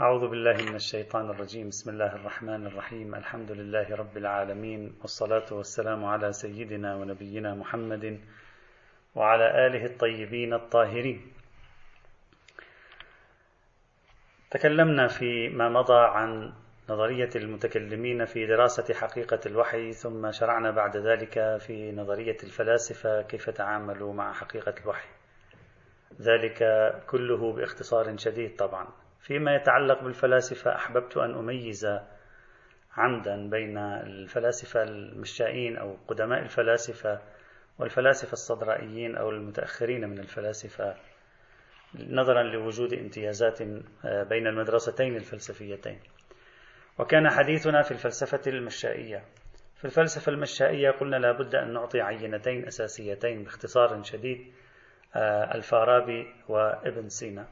أعوذ بالله من الشيطان الرجيم. بسم الله الرحمن الرحيم. الحمد لله رب العالمين والصلاة والسلام على سيدنا ونبينا محمد وعلى آله الطيبين الطاهرين. تكلمنا فيما مضى عن نظرية المتكلمين في دراسة حقيقة الوحي ثم شرعنا بعد ذلك في نظرية الفلاسفة كيف تعاملوا مع حقيقة الوحي. ذلك كله باختصار شديد طبعا. فيما يتعلق بالفلاسفة أحببت أن أميز عمدا بين الفلاسفة المشائين أو قدماء الفلاسفة والفلاسفة الصدرائيين أو المتأخرين من الفلاسفة نظرا لوجود امتيازات آه، بين المدرستين الفلسفيتين. وكان حديثنا في الفلسفة المشائية في الفلسفة المشائية قلنا لابد أن نعطي عينتين أساسيتين باختصار شديد آه، الفارابي وابن سينا.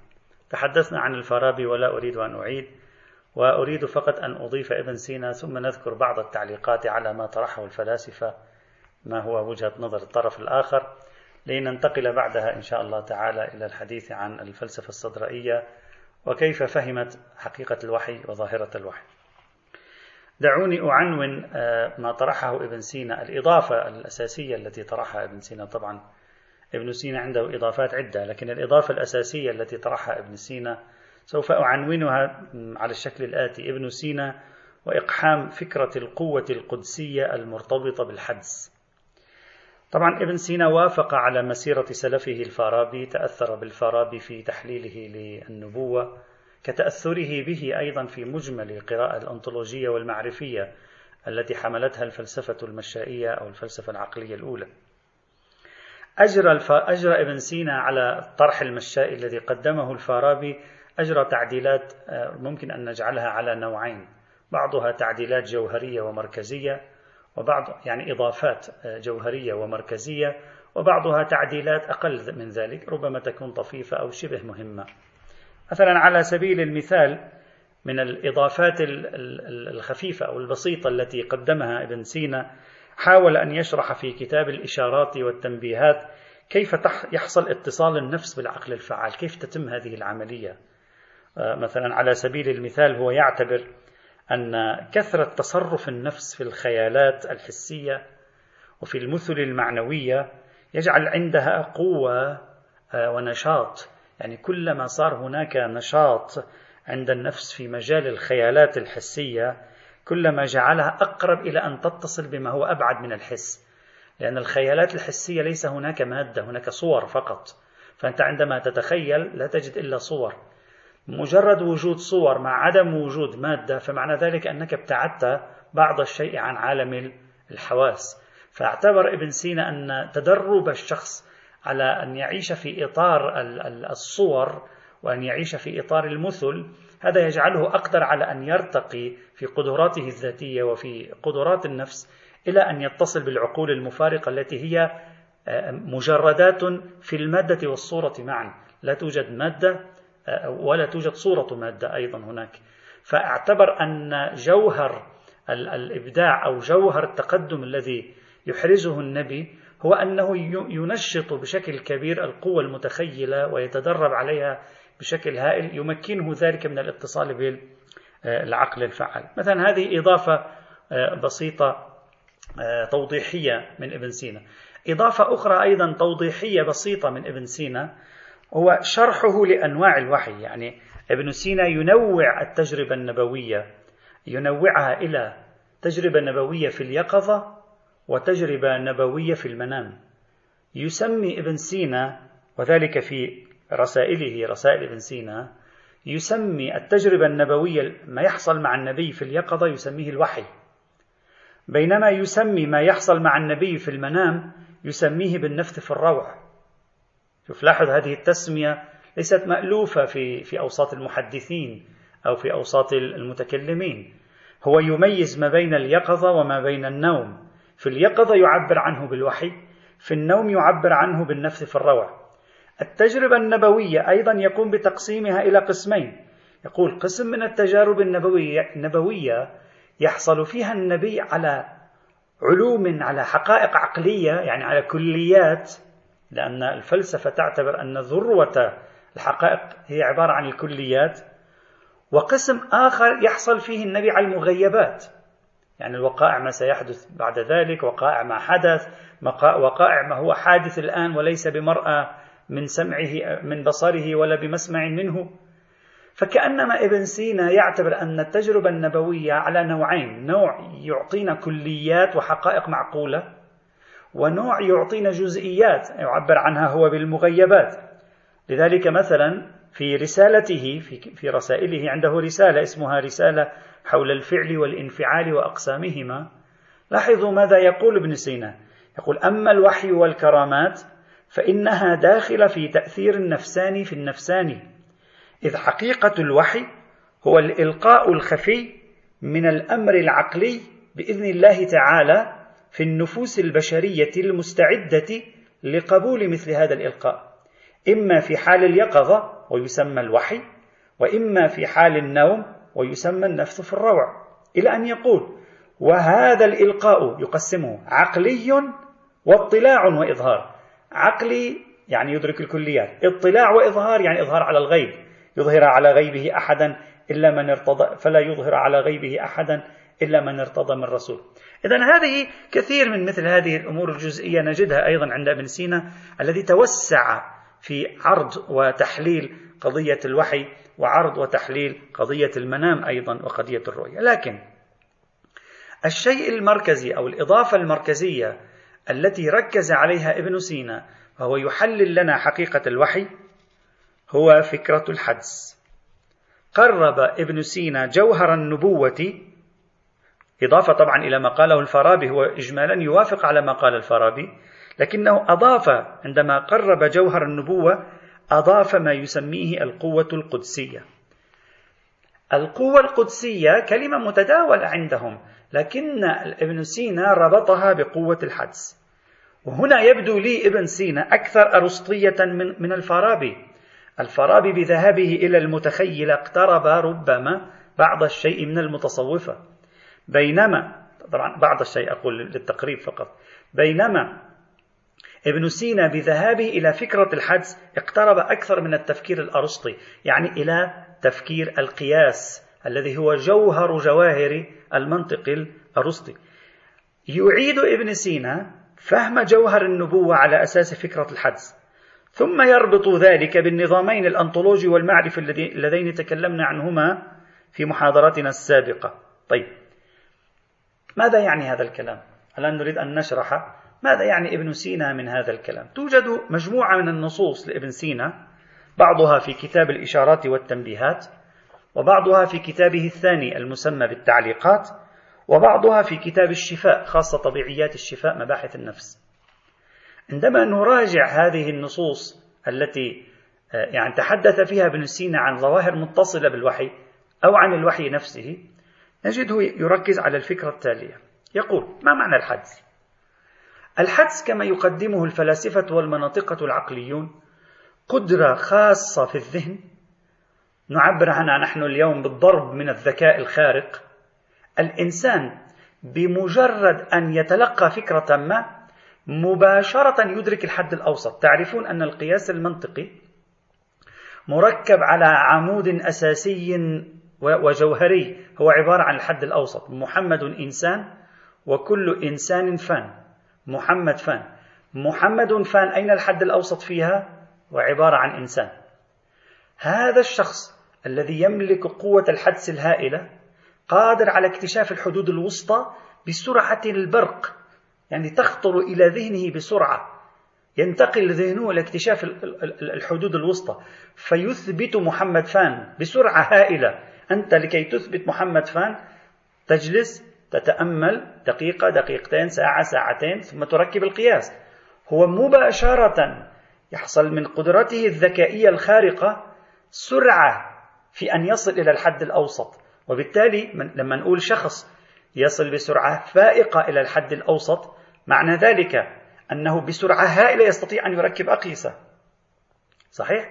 تحدثنا عن الفارابي ولا أريد أن أعيد وأريد فقط أن أضيف ابن سينا ثم نذكر بعض التعليقات على ما طرحه الفلاسفة ما هو وجهة نظر الطرف الآخر. لننتقل بعدها إن شاء الله تعالى إلى الحديث عن الفلسفة الصدرائية وكيف فهمت حقيقة الوحي وظاهرة الوحي. دعوني أعنون آه، ما طرحه ابن سينا الإضافة الأساسية التي طرحها ابن سينا طبعا ابن سينا عنده إضافات عدة لكن الإضافة الأساسية التي طرحها ابن سينا سوف أعنونها على الشكل الآتي. ابن سينا وإقحام فكرة القوة القدسية المرتبطة بالحدس. طبعا ابن سينا وافق على مسيرة سلفه الفارابي تأثر بالفارابي في تحليله للنبوة كتأثره به أيضا في مجمل القراءة الأنطولوجية والمعرفية التي حملتها الفلسفة المشائية أو الفلسفة العقلية الأولى. أجرى, الف... أجرى ابن سينا على الطرح المشائي الذي قدمه الفارابي أجرى تعديلات آه، ممكن أن نجعلها على نوعين. بعضها تعديلات جوهرية ومركزية وبعض يعني إضافات آه، جوهرية ومركزية وبعضها تعديلات أقل من ذلك ربما تكون طفيفة أو شبه مهمة. مثلا على سبيل المثال من الإضافات الخفيفة أو البسيطة التي قدمها ابن سينا حاول أن يشرح في كتاب الإشارات والتنبيهات كيف يحصل اتصال النفس بالعقل الفعال كيف تتم هذه العملية. آه، مثلا على سبيل المثال هو يعتبر أن كثرة تصرف النفس في الخيالات الحسية وفي المثل المعنوية يجعل عندها قوة آه، ونشاط. يعني كلما صار هناك نشاط عند النفس في مجال الخيالات الحسية كلما جعلها أقرب إلى أن تتصل بما هو أبعد من الحس. لأن الخيالات الحسية ليس هناك مادة هناك صور فقط. فأنت عندما تتخيل لا تجد إلا صور. مجرد وجود صور مع عدم وجود مادة فمعنى ذلك أنك ابتعدت بعض الشيء عن عالم الحواس. فاعتبر ابن سينا أن تدرب الشخص على أن يعيش في إطار الصور وأن يعيش في إطار المثل هذا يجعله أقدر على أن يرتقي في قدراته الذاتية وفي قدرات النفس إلى أن يتصل بالعقول المفارقة التي هي آه، مجردات في المادة والصورة معا. لا توجد مادة آه، ولا توجد صورة مادة أيضا هناك. فأعتبر أن جوهر الإبداع أو جوهر التقدم الذي يحرزه النبي هو أنه ينشط بشكل كبير القوة المتخيلة ويتدرب عليها بشكل هائل يمكنه ذلك من الاتصال بالعقل الفعال. مثلا هذه إضافة آه، بسيطة آه، توضيحية من ابن سينا. إضافة أخرى أيضا توضيحية بسيطة من ابن سينا هو شرحه لأنواع الوحي. يعني ابن سينا ينوع التجربة النبوية ينوعها إلى تجربة نبوية في اليقظة وتجربة نبوية في المنام. يسمي ابن سينا وذلك في رسائله رسائل ابن سينا يسمي التجربة النبوية ما يحصل مع النبي في اليقظة يسميه الوحي. بينما يسمي ما يحصل مع النبي في المنام يسميه بالنفث في الروع. شوف لاحظ هذه التسمية ليست مألوفة في في أوساط المحدثين أو في أوساط المتكلمين. هو يميز ما بين اليقظة وما بين النوم. في اليقظة يعبر عنه بالوحي في النوم يعبر عنه بالنفث في الروع. التجربة النبوية أيضا يقوم بتقسيمها إلى قسمين. يقول قسم من التجارب النبوية, النبوية يحصل فيها النبي على علوم على حقائق عقلية يعني على كليات لأن الفلسفة تعتبر أن ذروة الحقائق هي عبارة عن الكليات. وقسم آخر يحصل فيه النبي على المغيبات. يعني الوقائع ما سيحدث بعد ذلك وقائع ما حدث وقائع ما هو حادث الآن وليس بمرأة. من سمعه من بصره ولا بمسمع منه. فكأنما ابن سينا يعتبر أن التجربة النبوية على نوعين نوع يعطينا كليات وحقائق معقولة ونوع يعطينا جزئيات يعبر عنها هو بالمغيبات. لذلك مثلا في رسالته في, رسائله عنده رسالة اسمها رسالة حول الفعل والانفعال وأقسامهما. لاحظوا ماذا يقول ابن سينا؟ يقول أما الوحي والكرامات فإنها داخلة في تأثير النفساني في النفساني إذ حقيقة الوحي هو الإلقاء الخفي من الأمر العقلي بإذن الله تعالى في النفوس البشرية المستعدة لقبول مثل هذا الإلقاء. إما في حال اليقظة ويسمى الوحي وإما في حال النوم ويسمى النفث في الروع. إلى أن يقول وهذا الإلقاء يقسمه عقلي واطلاع وإظهار. عقلي يعني يدرك الكليات. اطلاع وإظهار يعني إظهار على الغيب. يظهر على غيبه أحدا إلا من ارتضى فلا يظهر على غيبه أحدا إلا من ارتضى من رسول. إذا هذه كثير من مثل هذه الأمور الجزئية نجدها أيضا عند ابن سينا الذي توسع في عرض وتحليل قضية الوحي وعرض وتحليل قضية المنام أيضا وقضية الرؤية. لكن الشيء المركزي أو الإضافة المركزية التي ركز عليها ابن سينا وهو يحلل لنا حقيقة الوحي هو فكرة الحدس. قرب ابن سينا جوهر النبوة إضافة طبعا إلى ما قاله الفارابي هو إجمالا يوافق على ما قال الفارابي لكنه أضاف عندما قرب جوهر النبوة أضاف ما يسميه القوة القدسية. القوة القدسية كلمة متداولة عندهم لكن ابن سينا ربطها بقوة الحدس. وهنا يبدو لي ابن سينا أكثر أرسطية من, من الفارابي. الفارابي بذهابه إلى المتخيل اقترب ربما بعض الشيء من المتصوفة. بينما طبعا بعض الشيء أقول للتقريب فقط. بينما ابن سينا بذهابه إلى فكرة الحدس اقترب أكثر من التفكير الأرسطي يعني إلى تفكير القياس الذي هو جوهر جواهر المنطق الأرسطي يعيد ابن سينا فهم جوهر النبوة على أساس فكرة الحدس ثم يربط ذلك بالنظامين الأنطولوجي والمعرفي اللذين تكلمنا عنهما في محاضراتنا السابقة طيب ماذا يعني هذا الكلام؟ الآن نريد أن نشرح ماذا يعني ابن سينا من هذا الكلام؟ توجد مجموعة من النصوص لابن سينا بعضها في كتاب الإشارات والتنبيهات وبعضها في كتابه الثاني المسمى بالتعليقات وبعضها في كتاب الشفاء خاصة طبيعيات الشفاء مباحث النفس عندما نراجع هذه النصوص التي آه، يعني تحدث فيها ابن سينا عن ظواهر متصلة بالوحي أو عن الوحي نفسه نجده يركز على الفكرة التالية يقول ما معنى الحدس؟ الحدس كما يقدمه الفلاسفة والمناطقة العقليون قدرة خاصة في الذهن نعبر عنها نحن اليوم بالضرب من الذكاء الخارق. الإنسان بمجرد أن يتلقى فكرة ما مباشرة يدرك الحد الأوسط. تعرفون أن القياس المنطقي مركب على عمود أساسي وجوهري. هو عبارة عن الحد الأوسط. محمد إنسان وكل إنسان فان. محمد فان. محمد فان أين الحد الأوسط فيها؟ وعبارة عن إنسان. هذا الشخص الذي يملك قوة الحدس الهائلة قادر على اكتشاف الحدود الوسطى بسرعة البرق يعني تخطر إلى ذهنه بسرعة. ينتقل ذهنه إلى اكتشاف الحدود الوسطى. فيثبت محمد فان بسرعة هائلة. أنت لكي تثبت محمد فان تجلس تتأمل دقيقة دقيقتين ساعة ساعتين ثم تركب القياس. هو مباشرة يحصل من قدرته الذكائية الخارقة سرعة في أن يصل إلى الحد الأوسط. وبالتالي لما نقول شخص يصل بسرعة فائقة إلى الحد الأوسط معنى ذلك أنه بسرعة هائلة يستطيع أن يركب أقيسة. صحيح؟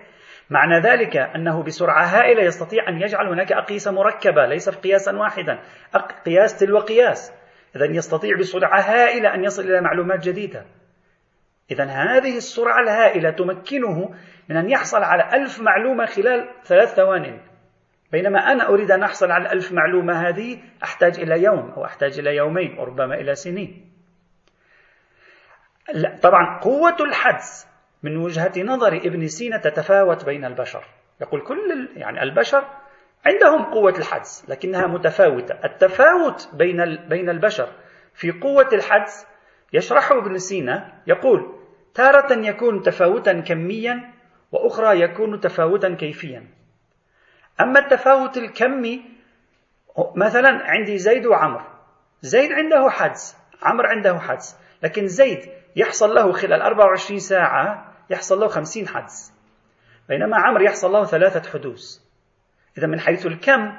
معنى ذلك أنه بسرعة هائلة يستطيع أن يجعل هناك أقيسة مركبة ليست قياسا واحدا. قياس تلو قياس. إذا يستطيع بسرعة هائلة أن يصل إلى معلومات جديدة. إذا هذه السرعة الهائلة تمكنه من أن يحصل على ألف معلومة خلال ثلاث ثوان. بينما أنا أريد أن أحصل على ألف معلومة هذه أحتاج إلى يوم أو أحتاج إلى يومين وربما إلى سنين. طبعا قوة الحدس من وجهة نظر ابن سينا تتفاوت بين البشر. يقول كل يعني البشر عندهم قوة الحدس لكنها متفاوتة. التفاوت بين بين البشر في قوة الحدس يشرحه ابن سينا يقول تارة يكون تفاوتا كميا وأخرى يكون تفاوتا كيفيا. أما التفاوت الكمي مثلا عندي زيد وعمر. زيد عنده حدس عمر عنده حدس. لكن زيد يحصل له خلال 24 ساعة يحصل له 50 حدس. بينما عمر يحصل له ثلاثة حدوث. إذا من حيث الكم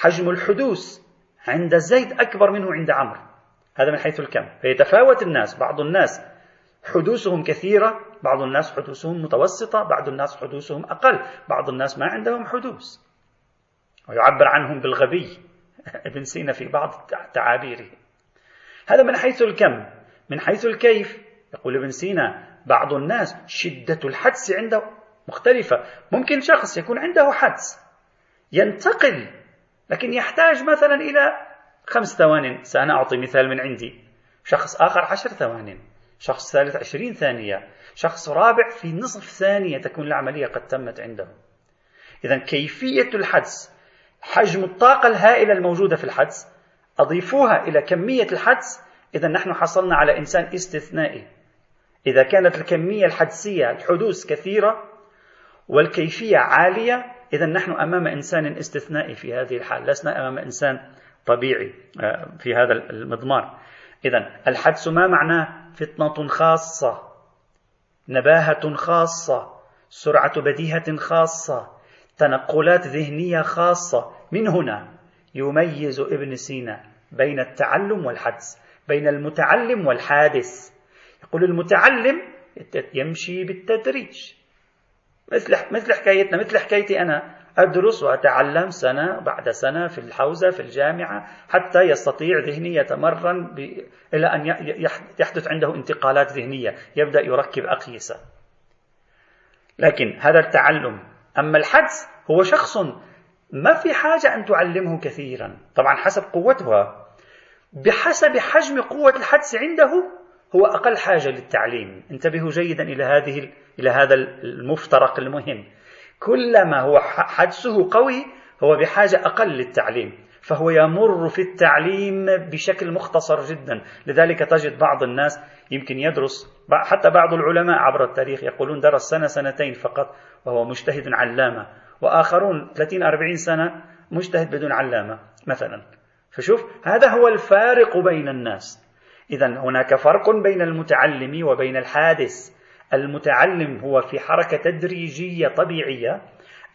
حجم الحدوث عند زيد أكبر منه عند عمرو هذا من حيث الكم. فيتفاوت الناس بعض الناس حدوثهم كثيرة بعض الناس حدوثهم متوسطة بعض الناس حدوثهم أقل بعض الناس ما عندهم حدوث. ويعبر عنهم بالغبي. ابن سينا في بعض تعابيره. هذا من حيث الكم من حيث الكيف. يقول ابن سينا بعض الناس شدة الحدس عنده مختلفة. ممكن شخص يكون عنده حدس ينتقل لكن يحتاج مثلا إلى خمس ثوان. سأنا أعطي مثال من عندي. شخص آخر عشر ثوان. شخص ثالث عشرين ثانية. شخص رابع في نصف ثانية تكون العملية قد تمت عنده. إذا كيفية الحدس حجم الطاقة الهائلة الموجودة في الحدس. أضيفوها إلى كمية الحدس. إذا نحن حصلنا على إنسان استثنائي. إذا كانت الكمية الحدسية الحدوث كثيرة والكيفية عالية إذا نحن أمام إنسان استثنائي في هذه الحال. لسنا أمام إنسان طبيعي آه، في هذا المضمار. إذا الحدس ما معناه؟ فطنة خاصة نباهة خاصة سرعة بديهة خاصة. تنقلات ذهنية خاصة من هنا يميز ابن سينا بين التعلم والحدس بين المتعلم والحادث. يقول المتعلم يمشي بالتدريج. مثل مثل حكايتنا مثل حكايتي أنا. أدرس وأتعلم سنة بعد سنة في الحوزة في الجامعة حتى يستطيع ذهني يتمرن ب... إلى أن يحدث عنده انتقالات ذهنية يبدأ يركب أقيسة. لكن هذا التعلم أما الحدس هو شخص ما في حاجة أن تعلمه كثيرا. طبعا حسب قوتها. بحسب حجم قوة الحدس عنده هو أقل حاجة للتعليم. انتبهوا جيدا إلى هذه إلى هذا المفترق المهم. كلما هو حدسه قوي هو بحاجة أقل للتعليم. فهو يمر في التعليم بشكل مختصر جدا. لذلك تجد بعض الناس يمكن يدرس حتى بعض العلماء عبر التاريخ يقولون درس سنة سنتين فقط. وهو مجتهد علامة. وآخرون 30 40 سنة مجتهد بدون علامة مثلا. فشوف هذا هو الفارق بين الناس. إذا هناك فرق بين المتعلم وبين الحادث. المتعلم هو في حركة تدريجية طبيعية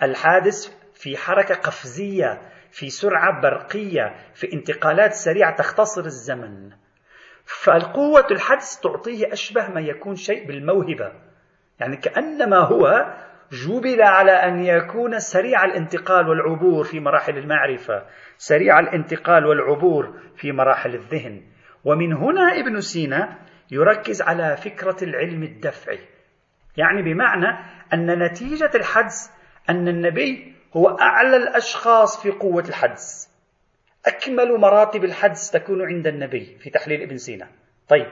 الحادث في حركة قفزية في سرعة برقية في انتقالات سريعة تختصر الزمن. فالقوة الحدس تعطيه أشبه ما يكون شيء بالموهبة. يعني كأنما هو جبل على أن يكون سريع الانتقال والعبور في مراحل المعرفة. سريع الانتقال والعبور في مراحل الذهن. ومن هنا ابن سينا يركز على فكرة العلم الدفعي يعني بمعنى أن نتيجة الحدس أن النبي هو أعلى الأشخاص في قوة الحدس أكمل مراتب الحدس تكون عند النبي في تحليل ابن سينا طيب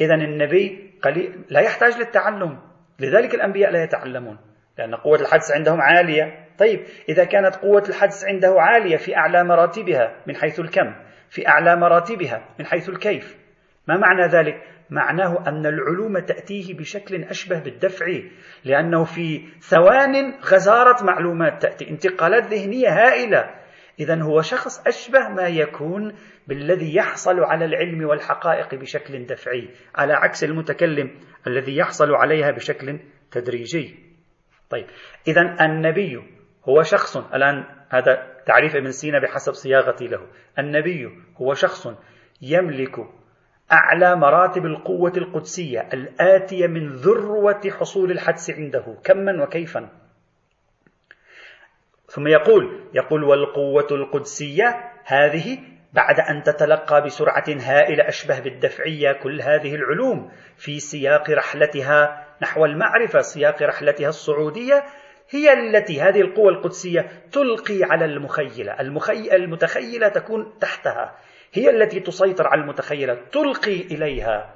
إذا النبي قليل لا يحتاج للتعلم. لذلك الأنبياء لا يتعلمون. لأن قوة الحدس عندهم عالية. طيب إذا كانت قوة الحدس عنده عالية في أعلى مراتبها من حيث الكم؟ في أعلى مراتبها من حيث الكيف. ما معنى ذلك؟ معناه أن العلوم تأتيه بشكل أشبه بالدفع لأنه في ثوان غزارة معلومات تأتي. انتقالات ذهنية هائلة. إذا هو شخص أشبه ما يكون بالذي يحصل على العلم والحقائق بشكل دفعي على عكس المتكلم الذي يحصل عليها بشكل تدريجي. طيب. إذا النبي هو شخص الآن هذا تعريف ابن سينا بحسب صياغتي له. النبي هو شخص يملك أعلى مراتب القوة القدسية الآتية من ذروة حصول الحدس عنده. كما وكيفا؟ ثم يقول يقول والقوة القدسية هذه بعد أن تتلقى بسرعة هائلة أشبه بالدفعية كل هذه العلوم في سياق رحلتها نحو المعرفة سياق رحلتها الصعودية هي التي هذه القوة القدسية تلقي على المخيلة. المخي... المتخيلة تكون تحتها. هي التي تسيطر على المتخيلة تلقي إليها.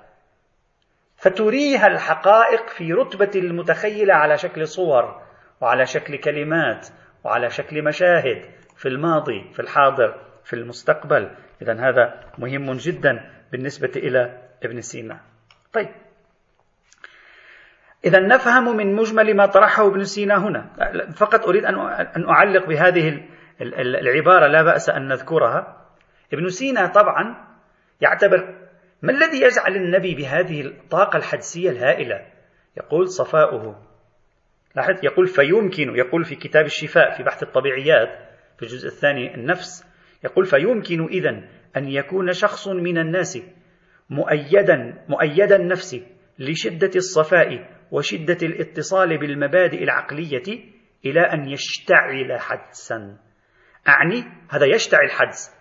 فتريها الحقائق في رتبة المتخيلة على شكل صور وعلى شكل كلمات وعلى شكل مشاهد في الماضي في الحاضر في المستقبل. إذا هذا مهم جدا بالنسبة إلى ابن سينا. طيب. إذا نفهم من مجمل ما طرحه ابن سينا هنا. فقط أريد أن أعلق بهذه العبارة لا بأس أن نذكرها. ابن سينا طبعا يعتبر ما الذي يجعل النبي بهذه الطاقة الحدسية الهائلة؟ يقول صفاؤه. لاحظ؟ يقول فيمكن يقول في كتاب الشفاء في بحث الطبيعيات في الجزء الثاني النفس. يقول فيمكن إذا أن يكون شخص من الناس مؤيدا مؤيدا النفس لشدة الصفاء وشدة الاتصال بالمبادئ العقلية إلى أن يشتعل حدسا. أعني؟ هذا يشتعل حدس.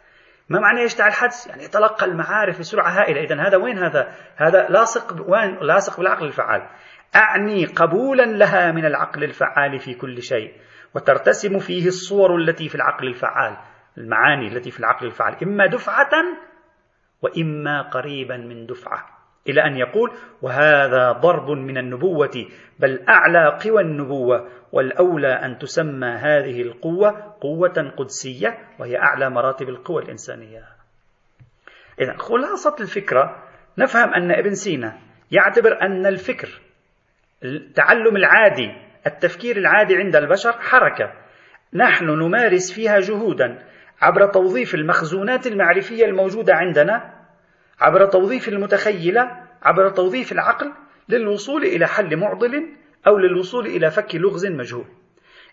ما معنى يشتعل حدس؟ يعني يتلقى المعارف بسرعة هائلة. إذا هذا وين هذا؟ هذا لاصق وين؟ لاصق بالعقل الفعال. أعني قبولا لها من العقل الفعال في كل شيء. وترتسم فيه الصور التي في العقل الفعال المعاني التي في العقل الفعال. إما دفعة وإما قريبا من دفعة. إلى أن يقول وهذا ضرب من النبوة بل أعلى قوى النبوة والأولى أن تسمى هذه القوة قوة قدسية وهي أعلى مراتب القوى الإنسانية. إذا خلاصة الفكرة نفهم أن ابن سينا يعتبر أن الفكر التعلم العادي التفكير العادي عند البشر حركة. نحن نمارس فيها جهودا عبر توظيف المخزونات المعرفية الموجودة عندنا عبر توظيف المتخيلة عبر توظيف العقل للوصول إلى حل معضل أو للوصول إلى فك لغز مجهول.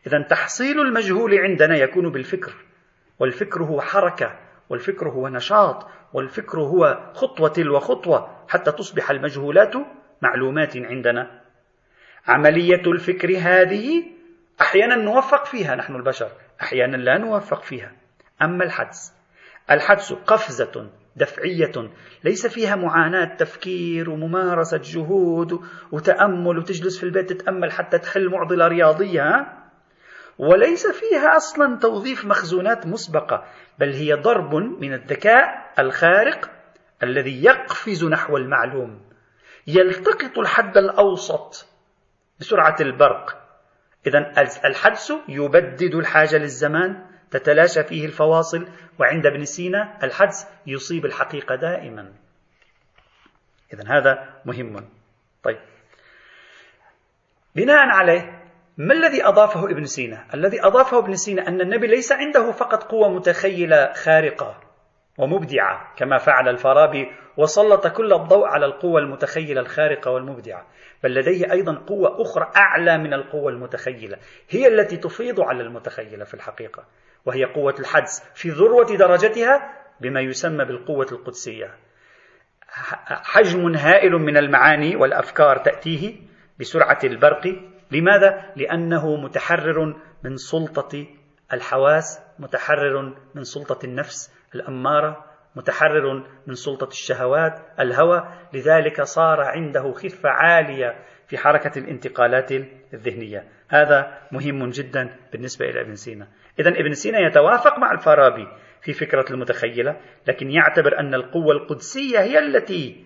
إذا تحصيل المجهول عندنا يكون بالفكر والفكر هو حركة والفكر هو نشاط والفكر هو خطوة تلو خطوة حتى تصبح المجهولات معلومات عندنا. عملية الفكر هذه أحيانا نوفق فيها نحن البشر أحيانا لا نوفق فيها. أما الحدس الحدس قفزة دفعية. ليس فيها معاناة تفكير وممارسة جهود وتأمل وتجلس في البيت تتأمل حتى تحل معضلة رياضية وليس فيها أصلا توظيف مخزونات مسبقة بل هي ضرب من الذكاء الخارق الذي يقفز نحو المعلوم يلتقط الحد الأوسط بسرعة البرق. إذا الحدس يبدد الحاجة للزمان تتلاشى فيه الفواصل وعند ابن سينا الحدس يصيب الحقيقة دائما. إذا هذا مهم. طيب. بناء عليه ما الذي أضافه ابن سينا؟ الذي أضافه ابن سينا أن النبي ليس عنده فقط قوة متخيلة خارقة ومبدعة كما فعل الفارابي وسلط كل الضوء على القوة المتخيلة الخارقة والمبدعة بل لديه أيضا قوة أخرى أعلى من القوة المتخيلة هي التي تفيض على المتخيلة في الحقيقة. وهي قوة الحدس في ذروة درجتها بما يسمى بالقوة القدسية. حجم هائل من المعاني والأفكار تأتيه بسرعة البرق. لماذا؟ لأنه متحرر من سلطة الحواس متحرر من سلطة النفس الأمارة متحرر من سلطة الشهوات الهوى. لذلك صار عنده خفة عالية في حركة الانتقالات الذهنية. هذا مهم جدا بالنسبة إلى ابن سينا. إذا ابن سينا يتوافق مع الفارابي في فكرة المتخيلة لكن يعتبر أن القوة القدسية هي التي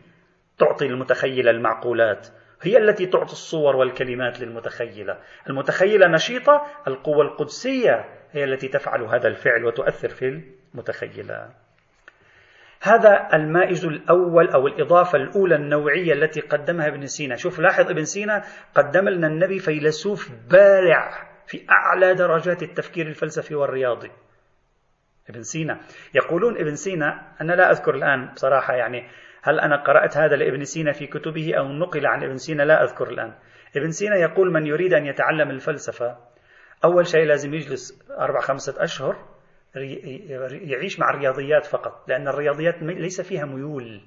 تعطي للمتخيلة المعقولات هي التي تعطي الصور والكلمات للمتخيلة. المتخيلة نشيطة القوة القدسية هي التي تفعل هذا الفعل وتؤثر في المتخيلة. هذا المائز الأول أو الإضافة الأولى النوعية التي قدمها ابن سينا. شوف لاحظ ابن سينا قدم لنا النبي فيلسوف بارع في أعلى درجات التفكير الفلسفي والرياضي. ابن سينا. يقولون ابن سينا أنا لا أذكر الآن بصراحة يعني هل أنا قرأت هذا لابن سينا في كتبه أو نقل عن ابن سينا لا أذكر الآن. ابن سينا يقول من يريد أن يتعلم الفلسفة أول شيء لازم يجلس أربع خمسة أشهر يعيش مع الرياضيات فقط لأن الرياضيات ليس فيها ميول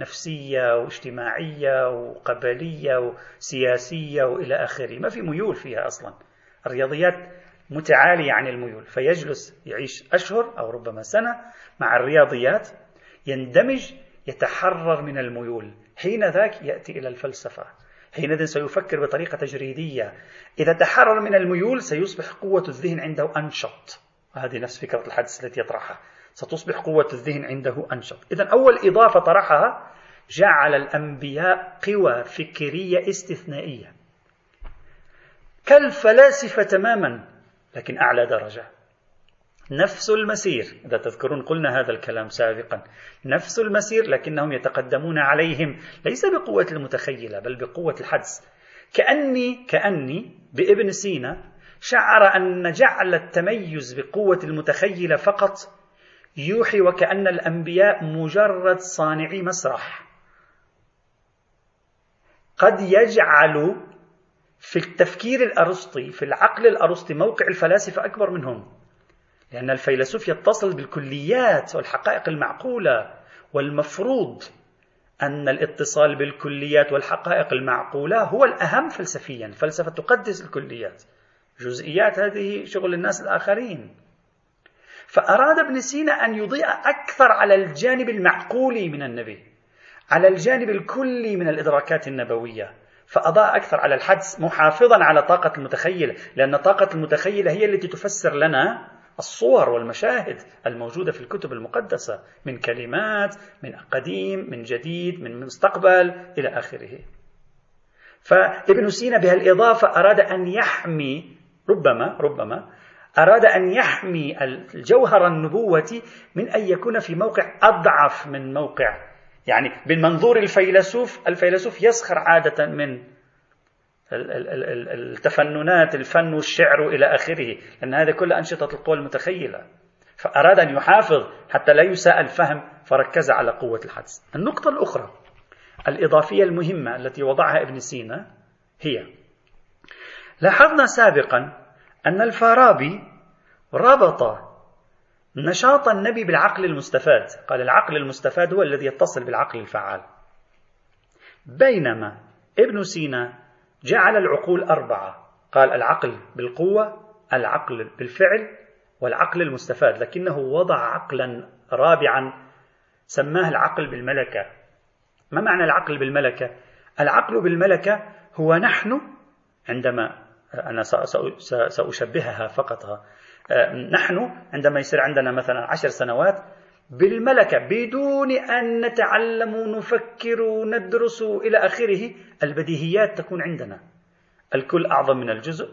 نفسية واجتماعية وقبلية وسياسية وإلى آخره ما في ميول فيها أصلا. الرياضيات متعالية عن الميول فيجلس يعيش أشهر أو ربما سنة مع الرياضيات يندمج يتحرر من الميول. حين ذاك يأتي إلى الفلسفة. حينئذ سيفكر بطريقة تجريدية. إذا تحرر من الميول سيصبح قوة الذهن عنده أنشط. هذه نفس فكرة الحدث التي يطرحها. ستصبح قوة الذهن عنده أنشط. إذا أول إضافة طرحها جعل الأنبياء قوى فكرية استثنائية. كالفلاسفة تماما لكن أعلى درجة. نفس المسير إذا تذكرون قلنا هذا الكلام سابقا. نفس المسير لكنهم يتقدمون عليهم ليس بقوة المتخيلة بل بقوة الحدس كأني كأني بابن سينا شعر أن جعل التميز بقوة المتخيلة فقط يوحي وكأن الأنبياء مجرد صانعي مسرح. قد يجعل في التفكير الأرسطي في العقل الأرسطي موقع الفلاسفة أكبر منهم لأن الفيلسوف يتصل بالكليات والحقائق المعقولة والمفروض أن الاتصال بالكليات والحقائق المعقولة هو الأهم فلسفيا الفلسفة تقدس الكليات. جزئيات هذه شغل الناس الآخرين. فأراد ابن سينا أن يضيء أكثر على الجانب المعقولي من النبي على الجانب الكلي من الإدراكات النبوية فأضاء أكثر على الحدس محافظا على طاقة المتخيل لأن طاقة المتخيل هي التي تفسر لنا الصور والمشاهد الموجودة في الكتب المقدسة من كلمات من قديم من جديد من مستقبل إلى آخره. فابن سينا بهالإضافة أراد أن يحمي ربما ربما أراد أن يحمي الجوهر النبوة من أن يكون في موقع أضعف من موقع. يعني بالمنظور الفيلسوف الفيلسوف يسخر عادة من التفننات الفن والشعر إلى آخره لأن هذا كل أنشطة القوى المتخيلة فأراد أن يحافظ حتى لا يساء الفهم فركز على قوة الحدس النقطة الأخرى الإضافية المهمة التي وضعها ابن سينا هي لاحظنا سابقا أن الفارابي ربط نشاط النبي بالعقل المستفاد. قال العقل المستفاد هو الذي يتصل بالعقل الفعال. بينما ابن سينا جعل العقول أربعة. قال العقل بالقوة العقل بالفعل والعقل المستفاد. لكنه وضع عقلا رابعا سماه العقل بالملكة. ما معنى العقل بالملكة؟ العقل بالملكة هو نحن عندما أنا سأشبهها فقط نحن عندما يصير عندنا مثلا عشر سنوات بالملكة بدون أن نتعلم نفكر ندرس إلى آخره البديهيات تكون عندنا. الكل أعظم من الجزء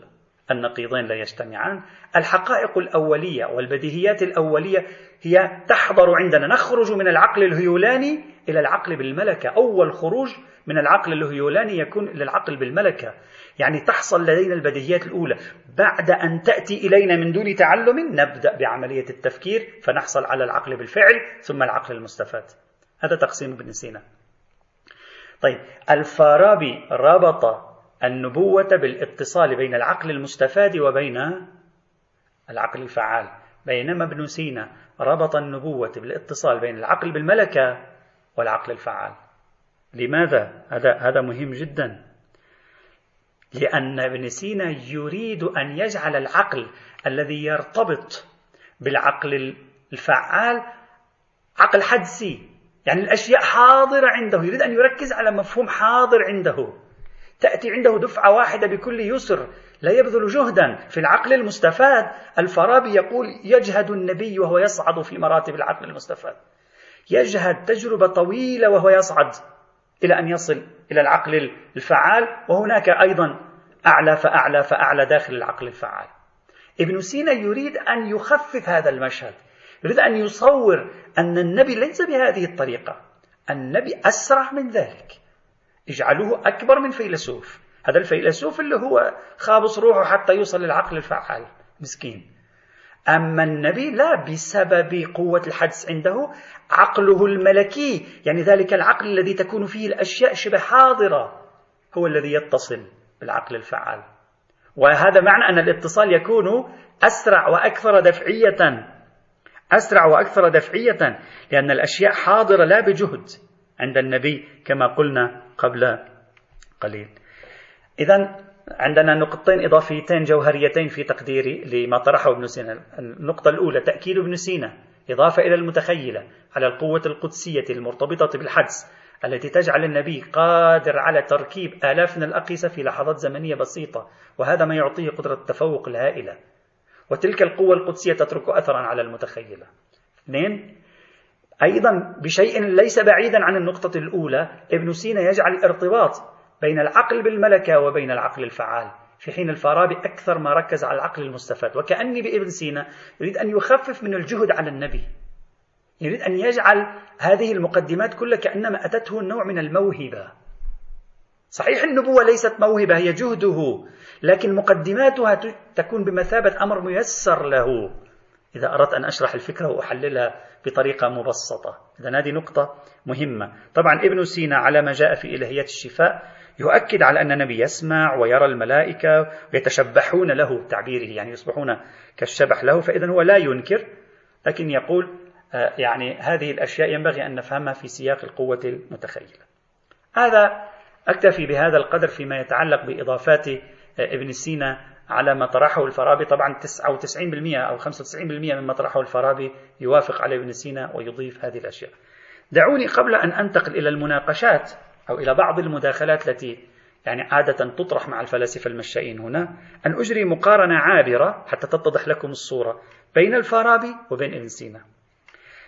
النقيضين لا يجتمعان. الحقائق الأولية والبديهيات الأولية هي تحضر عندنا. نخرج من العقل الهيولاني إلى العقل بالملكة. أول خروج من العقل الهيولاني يكون إلى العقل بالملكة. يعني تحصل لدينا البديهيات الأولى. بعد أن تأتي إلينا من دون تعلم نبدأ بعملية التفكير فنحصل على العقل بالفعل ثم العقل المستفاد. هذا تقسيم ابن سينا. طيب الفارابي ربط النبوة بالاتصال بين العقل المستفاد وبين العقل الفعال. بينما ابن سينا ربط النبوة بالاتصال بين العقل بالملكة والعقل الفعال. لماذا؟ هذا هذا مهم جدا. لأن ابن سينا يريد أن يجعل العقل الذي يرتبط بالعقل الفعال عقل حدسي. يعني الأشياء حاضرة عنده. يريد أن يركز على مفهوم حاضر عنده. تأتي عنده دفعة واحدة بكل يسر لا يبذل جهدا. في العقل المستفاد الفارابي يقول يجهد النبي وهو يصعد في مراتب العقل المستفاد. يجهد تجربة طويلة وهو يصعد. إلى أن يصل إلى العقل الفعال وهناك أيضا أعلى فأعلى فأعلى داخل العقل الفعال. ابن سينا يريد أن يخفف هذا المشهد يريد أن يصور أن النبي ليس بهذه الطريقة النبي أسرع من ذلك. اجعلوه أكبر من فيلسوف. هذا الفيلسوف اللي هو خابص روحه حتى يوصل للعقل الفعال مسكين. أما النبي لا بسبب قوة الحدس عنده عقله الملكي يعني ذلك العقل الذي تكون فيه الأشياء شبه حاضرة هو الذي يتصل بالعقل الفعال. وهذا معنى أن الاتصال يكون أسرع وأكثر دفعية أسرع وأكثر دفعية لأن الأشياء حاضرة لا بجهد عند النبي كما قلنا قبل قليل. إذا عندنا نقطتين إضافيتين جوهريتين في تقديري لما طرحه ابن سينا. النقطة الأولى تأكيد ابن سينا إضافة إلى المتخيلة على القوة القدسية المرتبطة بالحدس التي تجعل النبي قادر على تركيب آلاف من الأقيسة في لحظات زمنية بسيطة وهذا ما يعطيه قدرة التفوق الهائلة. وتلك القوة القدسية تترك أثرا على المتخيلة. اثنين أيضا بشيء ليس بعيدا عن النقطة الأولى ابن سينا يجعل الارتباط بين العقل بالملكة وبين العقل الفعال. في حين الفارابي أكثر ما ركز على العقل المستفاد. وكأني بابن سينا يريد أن يخفف من الجهد على النبي. يريد أن يجعل هذه المقدمات كلها كأنما أتته نوع من الموهبة. صحيح النبوة ليست موهبة هي جهده. لكن مقدماتها تكون بمثابة أمر ميسر له. إذا أردت أن أشرح الفكرة وأحللها بطريقة مبسطة. إذا هذه نقطة مهمة. طبعا ابن سينا على ما جاء في إلهيات الشفاء يؤكد على أن النبي يسمع ويرى الملائكة ويتشبحون له تعبيره يعني يصبحون كالشبح له فإذا هو لا ينكر لكن يقول آه، يعني هذه الأشياء ينبغي أن نفهمها في سياق القوة المتخيلة. هذا أكتفي بهذا القدر فيما يتعلق بإضافات آه، ابن سينا على ما طرحه الفارابي طبعا 99% أو 95% مما طرحه الفارابي يوافق على ابن سينا ويضيف هذه الأشياء. دعوني قبل أن أنتقل إلى المناقشات. أو إلى بعض المداخلات التي يعني عادة تطرح مع الفلاسفة المشائين هنا أن أجري مقارنة عابرة حتى تتضح لكم الصورة بين الفارابي وبين ابن سينا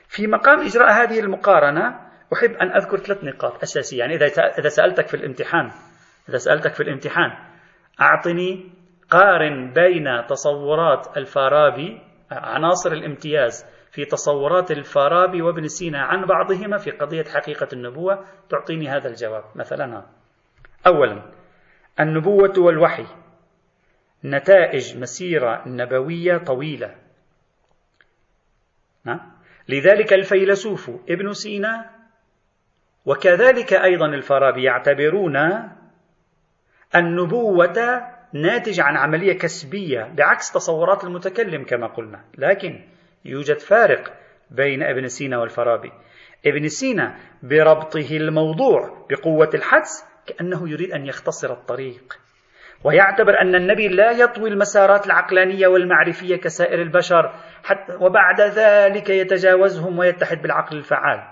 في مقام إجراء هذه المقارنة أحب أن أذكر ثلاث نقاط أساسية. يعني إذا سألتك في الامتحان إذا سألتك في الامتحان أعطني قارن بين تصورات الفارابي عناصر الامتياز في تصورات الفارابي وابن سينا عن بعضهما في قضية حقيقة النبوة تعطيني هذا الجواب. مثلا أولا النبوة والوحي نتائج مسيرة نبوية طويلة. لذلك الفيلسوف ابن سينا وكذلك أيضا الفارابي يعتبرون النبوة ناتج عن عملية كسبية بعكس تصورات المتكلم كما قلنا. لكن يوجد فارق بين ابن سينا والفارابي. ابن سينا بربطه الموضوع بقوة الحدس كأنه يريد أن يختصر الطريق. ويعتبر أن النبي لا يطوي المسارات العقلانية والمعرفية كسائر البشر حتى وبعد ذلك يتجاوزهم ويتحد بالعقل الفعال.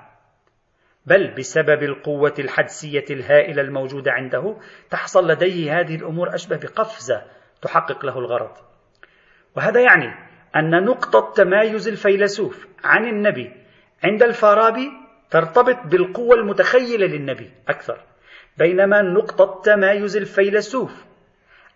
بل بسبب القوة الحدسية الهائلة الموجودة عنده تحصل لديه هذه الأمور أشبه بقفزة تحقق له الغرض. وهذا يعني أن نقطة تمايز الفيلسوف عن النبي عند الفارابي ترتبط بالقوة المتخيلة للنبي أكثر. بينما نقطة تمايز الفيلسوف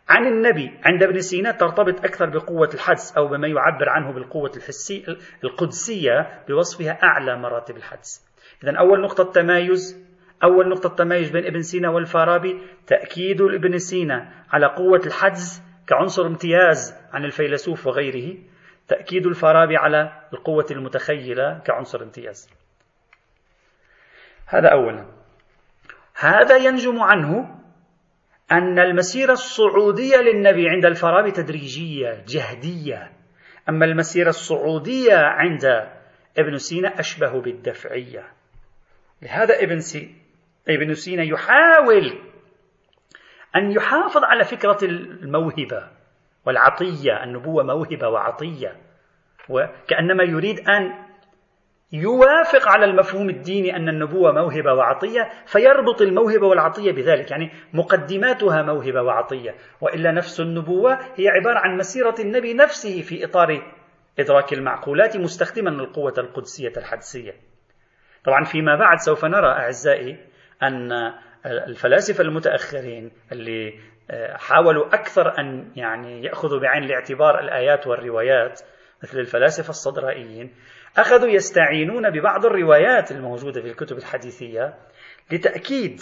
عن النبي عند ابن سينا ترتبط أكثر بقوة الحدس أو بما يعبر عنه بالقوة الحسية القدسية بوصفها أعلى مراتب الحدس. إذا أول نقطة تمايز أول نقطة تمايز بين ابن سينا والفارابي تأكيد ابن سينا على قوة الحدس كعنصر امتياز عن الفيلسوف وغيره. تأكيد الفارابي على القوة المتخيلة كعنصر امتياز. هذا أولا. هذا ينجم عنه أن المسيرة الصعودية للنبي عند الفارابي تدريجية جهدية. أما المسيرة الصعودية عند ابن سينا أشبه بالدفعية. لهذا ابن, سي ابن سينا يحاول أن يحافظ على فكرة الموهبة. والعطية النبوة موهبة وعطية. وكأنما يريد أن يوافق على المفهوم الديني أن النبوة موهبة وعطية فيربط الموهبة والعطية بذلك. يعني مقدماتها موهبة وعطية. وإلا نفس النبوة هي عبارة عن مسيرة النبي نفسه في إطار إدراك المعقولات مستخدما القوة القدسية الحدسية. طبعا فيما بعد سوف نرى أعزائي أن الفلاسفة المتأخرين اللي حاولوا أكثر أن يعني يأخذوا بعين الاعتبار الآيات والروايات مثل الفلاسفة الصدرائيين. أخذوا يستعينون ببعض الروايات الموجودة في الكتب الحديثية لتأكيد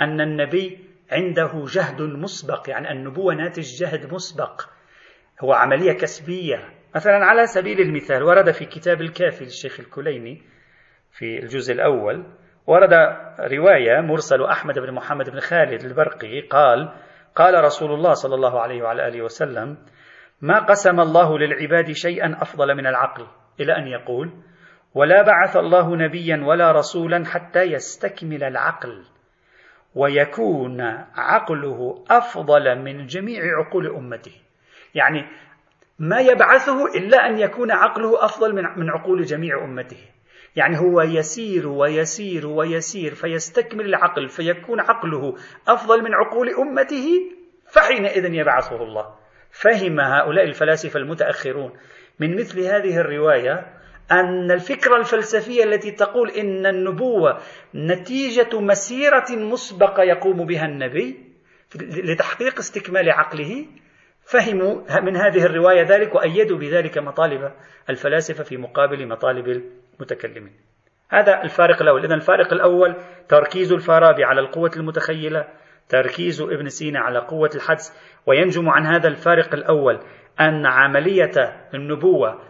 أن النبي عنده جهد مسبق يعني النبوة ناتج جهد مسبق. هو عملية كسبية. مثلا على سبيل المثال ورد في كتاب الكافي للشيخ الكليني في الجزء الأول ورد رواية مرسل أحمد بن محمد بن خالد البرقي قال قال رسول الله صلى الله عليه وعلى آله وسلم ما قسم الله للعباد شيئا أفضل من العقل إلى أن يقول ولا بعث الله نبيا ولا رسولا حتى يستكمل العقل ويكون عقله أفضل من جميع عقول أمته. يعني ما يبعثه إلا أن يكون عقله أفضل من عقول جميع أمته. يعني هو يسير ويسير ويسير فيستكمل العقل فيكون عقله أفضل من عقول أمته فحينئذ يبعثه الله. فهم هؤلاء الفلاسفة المتأخرون من مثل هذه الرواية أن الفكرة الفلسفية التي تقول إن النبوة نتيجة مسيرة مسبقة يقوم بها النبي لتحقيق استكمال عقله فهموا من هذه الرواية ذلك وأيدوا بذلك مطالب الفلاسفة في مقابل مطالب المتكلمين هذا الفارق الأول. إذن الفارق الأول تركيز الفارابي على القوة المتخيلة تركيز ابن سينا على قوة الحدس وينجم عن هذا الفارق الأول أن عملية النبوة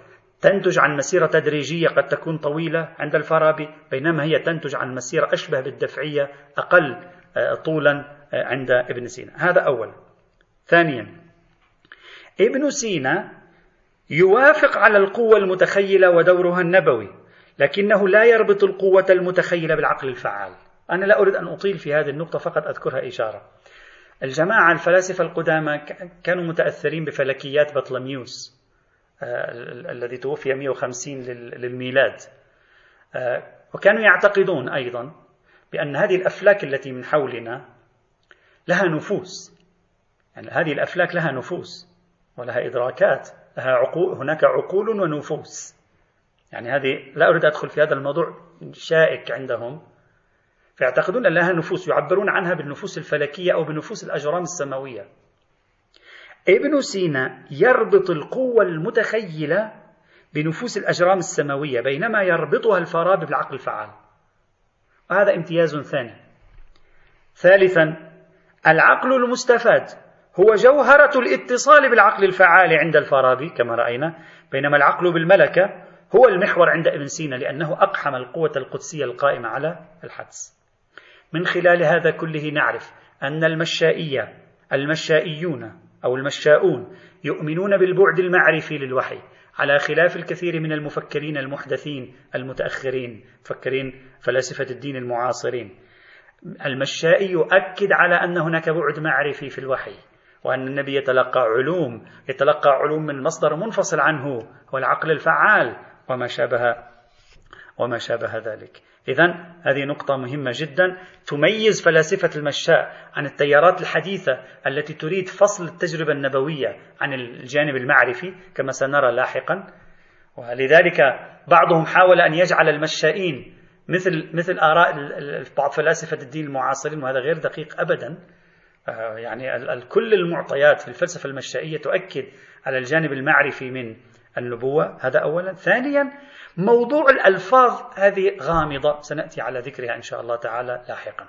تنتج عن مسيرة تدريجية قد تكون طويلة عند الفارابي بينما هي تنتج عن مسيرة أشبه بالدفعية أقل آه، طولا آه، عند ابن سينا. هذا أولا ثانيا ابن سينا يوافق على القوة المتخيلة ودورها النبوي. لكنه لا يربط القوة المتخيلة بالعقل الفعال. أنا لا أريد أن أطيل في هذه النقطة فقط أذكرها إشارة. الجماعة الفلاسفة القدامى كانوا متأثرين بفلكيات بطلميوس آه، الذي توفي 150 للميلاد. آه، وكانوا يعتقدون أيضا بأن هذه الأفلاك التي من حولنا لها نفوس. يعني هذه الأفلاك لها نفوس ولها إدراكات لها عقول هناك عقول ونفوس. يعني هذه لا أريد أدخل في هذا الموضوع شائك عندهم. فيعتقدون أن لها نفوس يعبرون عنها بالنفوس الفلكية أو بنفوس الأجرام السماوية. ابن سينا يربط القوة المتخيلة بنفوس الأجرام السماوية بينما يربطها الفارابي بالعقل الفعال. وهذا امتياز ثاني. ثالثا العقل المستفاد. هو جوهرة الاتصال بالعقل الفعال عند الفارابي كما رأينا بينما العقل بالملكة هو المحور عند ابن سينا لأنه أقحم القوة القدسية القائمة على الحدس. من خلال هذا كله نعرف أن المشائية المشائيون أو المشاؤون يؤمنون بالبعد المعرفي للوحي على خلاف الكثير من المفكرين المحدثين المتأخرين مفكرين فلاسفة الدين المعاصرين. المشائي يؤكد على أن هناك بعد معرفي في الوحي وأن النبي يتلقى علوم يتلقى علوم من مصدر منفصل عنه هو العقل الفعال. وما شابه وما شابه ذلك. إذا هذه نقطة مهمة جدا. تميز فلاسفة المشاء عن التيارات الحديثة التي تريد فصل التجربة النبوية عن الجانب المعرفي كما سنرى لاحقا. ولذلك بعضهم حاول أن يجعل المشائين مثل مثل آراء بعض فلاسفة الدين المعاصرين وهذا غير دقيق أبدا. آه، يعني كل المعطيات في الفلسفة المشائية تؤكد على الجانب المعرفي من النبوة. هذا أولا. ثانيا موضوع الألفاظ هذه غامضة. سنأتي على ذكرها إن شاء الله تعالى لاحقا.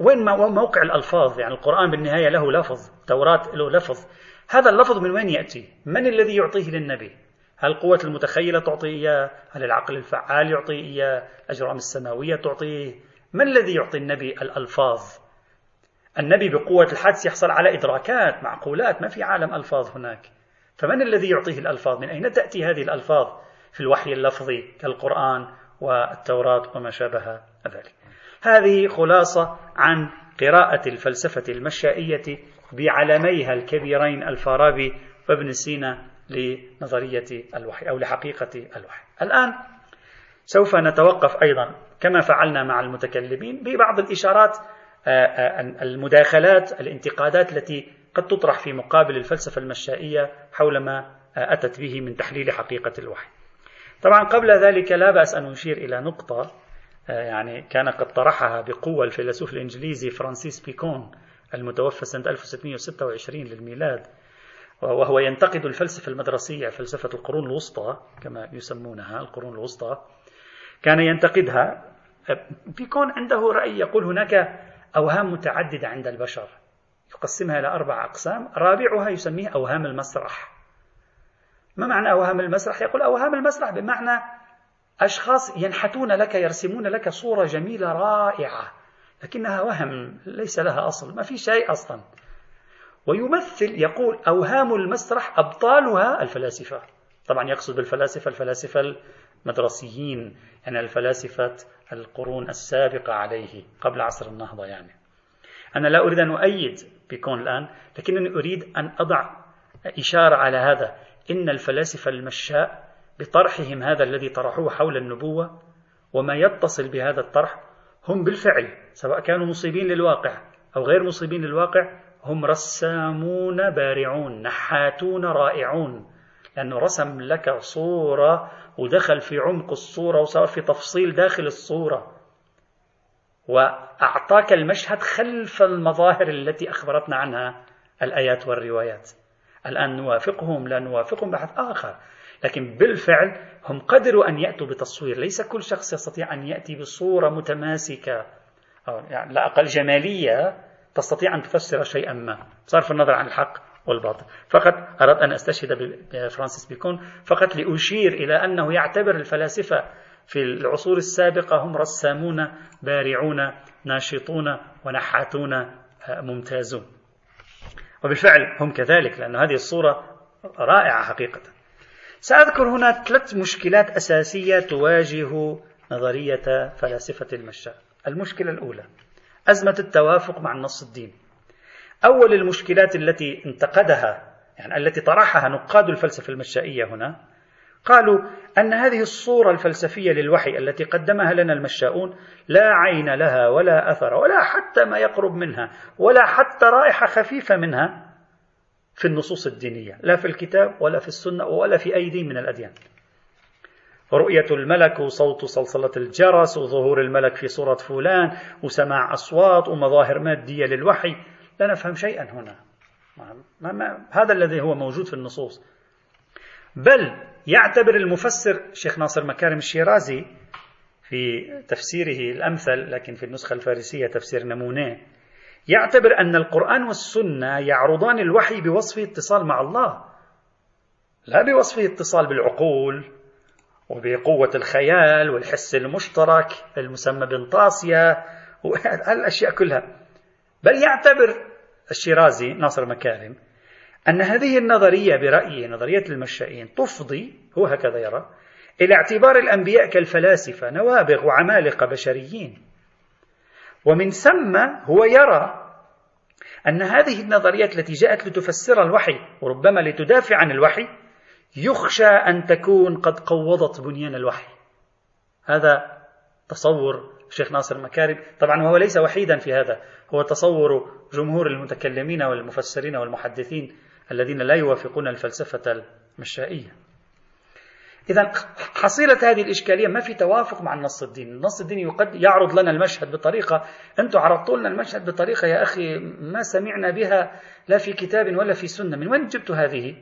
وين موقع الألفاظ؟ يعني القرآن بالنهاية له لفظ توراة له لفظ. هذا اللفظ من وين يأتي؟ من الذي يعطيه للنبي؟ هل القوة المتخيلة تعطي إياه هل العقل الفعال يعطي إياه الأجرام السماوية تعطيه؟ ما الذي يعطي النبي الألفاظ؟ النبي بقوة الحدس يحصل على إدراكات معقولات. ما في عالم ألفاظ هناك. فمن الذي يعطيه الألفاظ؟ من أين تأتي هذه الألفاظ في الوحي اللفظي كالقرآن والتوراة وما شابه ذلك؟ هذه خلاصة عن قراءة الفلسفة المشائية بعلميها الكبيرين الفارابي وابن سينا لنظرية الوحي أو لحقيقة الوحي. الآن سوف نتوقف أيضا كما فعلنا مع المتكلمين ببعض الإشارات آه، آه، المداخلات الانتقادات التي قد تطرح في مقابل الفلسفة المشائية حول ما آه، أتت به من تحليل حقيقة الوحي. طبعا قبل ذلك لا بأس أن أشير إلى نقطة يعني كان قد طرحها بقوة الفيلسوف الإنجليزي فرانسيس بيكون المتوفى سنة 1626 للميلاد وهو ينتقد الفلسفة المدرسية فلسفة القرون الوسطى كما يسمونها القرون الوسطى كان ينتقدها. بيكون عنده رأي يقول هناك أوهام متعددة عند البشر. يقسمها إلى أربع أقسام. رابعها يسميه أوهام المسرح. ما معنى أوهام المسرح؟ يقول أوهام المسرح بمعنى أشخاص ينحتون لك يرسمون لك صورة جميلة رائعة لكنها وهم ليس لها أصل ما في شيء أصلا. ويمثل يقول أوهام المسرح أبطالها الفلاسفة. طبعا يقصد بالفلاسفة الفلاسفة المدرسيين يعني الفلاسفة القرون السابقة عليه قبل عصر النهضة يعني. أنا لا أريد أن أؤيد بيكون الآن لكنني أريد أن أضع إشارة على هذا. إن الفلاسفة المشاء بطرحهم هذا الذي طرحوه حول النبوة وما يتصل بهذا الطرح هم بالفعل سواء كانوا مصيبين للواقع أو غير مصيبين للواقع هم رسامون بارعون نحاتون رائعون. لأنه رسم لك صورة ودخل في عمق الصورة وصار في تفصيل داخل الصورة. وأعطاك المشهد خلف المظاهر التي أخبرتنا عنها الآيات والروايات. الآن نوافقهم لا نوافقهم بحث آخر. لكن بالفعل هم قدروا أن يأتوا بتصوير. ليس كل شخص يستطيع أن يأتي بصورة متماسكة أو يعني لا أقل جمالية تستطيع أن تفسر شيئا ما. بصرف النظر عن الحق والباطل. فقط أردت أن أستشهد بفرانسيس بيكون فقط لأشير إلى أنه يعتبر الفلاسفة في العصور السابقة هم رسامون بارعون ناشطون ونحاتون ممتازون. وبالفعل هم كذلك لأن هذه الصورة رائعة حقيقة. سأذكر هنا ثلاث مشكلات أساسية تواجه نظرية فلاسفة المشاء. المشكلة الأولى أزمة التوافق مع النص الديني أول المشكلات التي انتقدها يعني التي طرحها نقاد الفلسفة المشائية هنا قالوا أن هذه الصورة الفلسفية للوحي التي قدمها لنا المشاؤون لا عين لها ولا أثر ولا حتى ما يقرب منها ولا حتى رائحة خفيفة منها في النصوص الدينية لا في الكتاب ولا في السنة ولا في أي دين من الأديان. رؤية الملك وصوت صلصلة الجرس وظهور الملك في صورة فلان وسماع أصوات ومظاهر مادية للوحي. لا نفهم شيئا هنا. ما ما هذا الذي هو موجود في النصوص. بل يعتبر المفسر شيخ ناصر مكارم الشيرازي في تفسيره الأمثل لكن في النسخة الفارسية تفسير نمونة. يعتبر أن القرآن والسنة يعرضان الوحي بوصفه اتصال مع الله لا بوصفه اتصال بالعقول وبقوة الخيال والحس المشترك المسمى بنطاسيا والأشياء كلها. بل يعتبر الشيرازي ناصر مكارم أن هذه النظرية برأيه نظرية المشائين تفضي هو هكذا يرى إلى اعتبار الأنبياء كالفلاسفة نوابغ وعمالقة بشريين. ومن ثم هو يرى أن هذه النظريات التي جاءت لتفسر الوحي وربما لتدافع عن الوحي يخشى أن تكون قد قوضت بنيان الوحي. هذا تصور الشيخ ناصر مكارم طبعا هو ليس وحيدا في هذا هو تصور جمهور المتكلمين والمفسرين والمحدثين الذين لا يوافقون الفلسفة المشائية. إذا حصيلة هذه الإشكالية ما في توافق مع النص الديني. النص الديني يعرض لنا المشهد بطريقة أنتم عرضتوا لنا المشهد بطريقة يا أخي ما سمعنا بها لا في كتاب ولا في سنة. من وين جبت هذه؟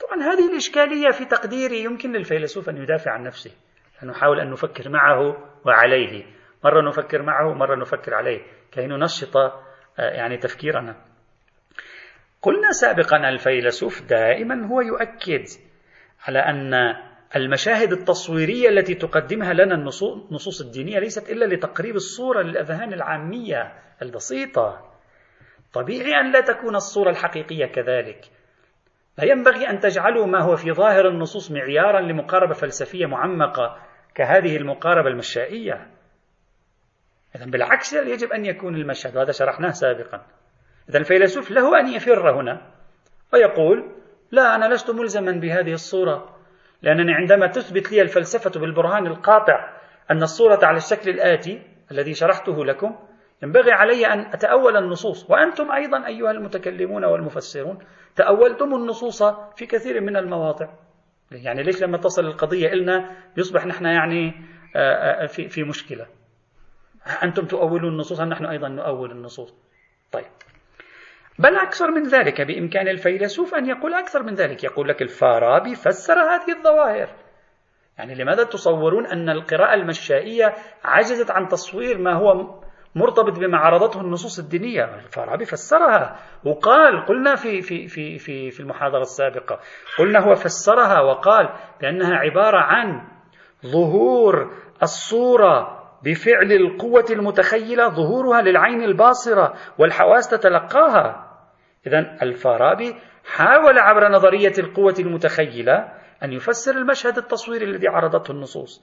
طبعا هذه الإشكالية في تقديري يمكن للفيلسوف أن يدافع عن نفسه نحاول أن نفكر معه وعليه. مرة نفكر معه ومرة نفكر عليه. كي ننشط آه، يعني تفكيرنا. قلنا سابقا الفيلسوف دائما هو يؤكد على أن المشاهد التصويرية التي تقدمها لنا النصوص الدينية ليست إلا لتقريب الصورة للأذهان العامية البسيطة. طبيعي أن لا تكون الصورة الحقيقية كذلك. لا ينبغي أن تجعلوا ما هو في ظاهر النصوص معيارا لمقاربة فلسفية معمقة كهذه المقاربة المشائية. إذا بالعكس يجب أن يكون المشهد. وهذا شرحناه سابقا. إذا الفيلسوف له أن يفر هنا ويقول لا أنا لست ملزما بهذه الصورة لأنني عندما تثبت لي الفلسفة بالبرهان القاطع أن الصورة على الشكل الآتي الذي شرحته لكم ينبغي علي أن أتأول النصوص وأنتم أيضا أيها المتكلمون والمفسرون تأولتم النصوص في كثير من المواضع. يعني ليش لما تصل القضية إلنا يصبح نحن يعني آه، آه، في في مشكلة؟ أنتم تؤولون النصوص نحن أيضا نؤول النصوص؟ طيب. بل أكثر من ذلك بإمكان الفيلسوف أن يقول أكثر من ذلك. يقول لك الفارابي فسر هذه الظواهر. يعني لماذا تصورون أن القراءة المشائية عجزت عن تصوير ما هو مرتبط بما عرضته النصوص الدينية؟ الفارابي فسرها وقال قلنا في في في في في المحاضرة السابقة قلنا هو فسرها وقال بأنها عبارة عن ظهور الصورة بفعل القوة المتخيلة ظهورها للعين الباصرة والحواس تتلقاها. إذا الفارابي حاول عبر نظرية القوة المتخيلة أن يفسر المشهد التصويري الذي عرضته النصوص.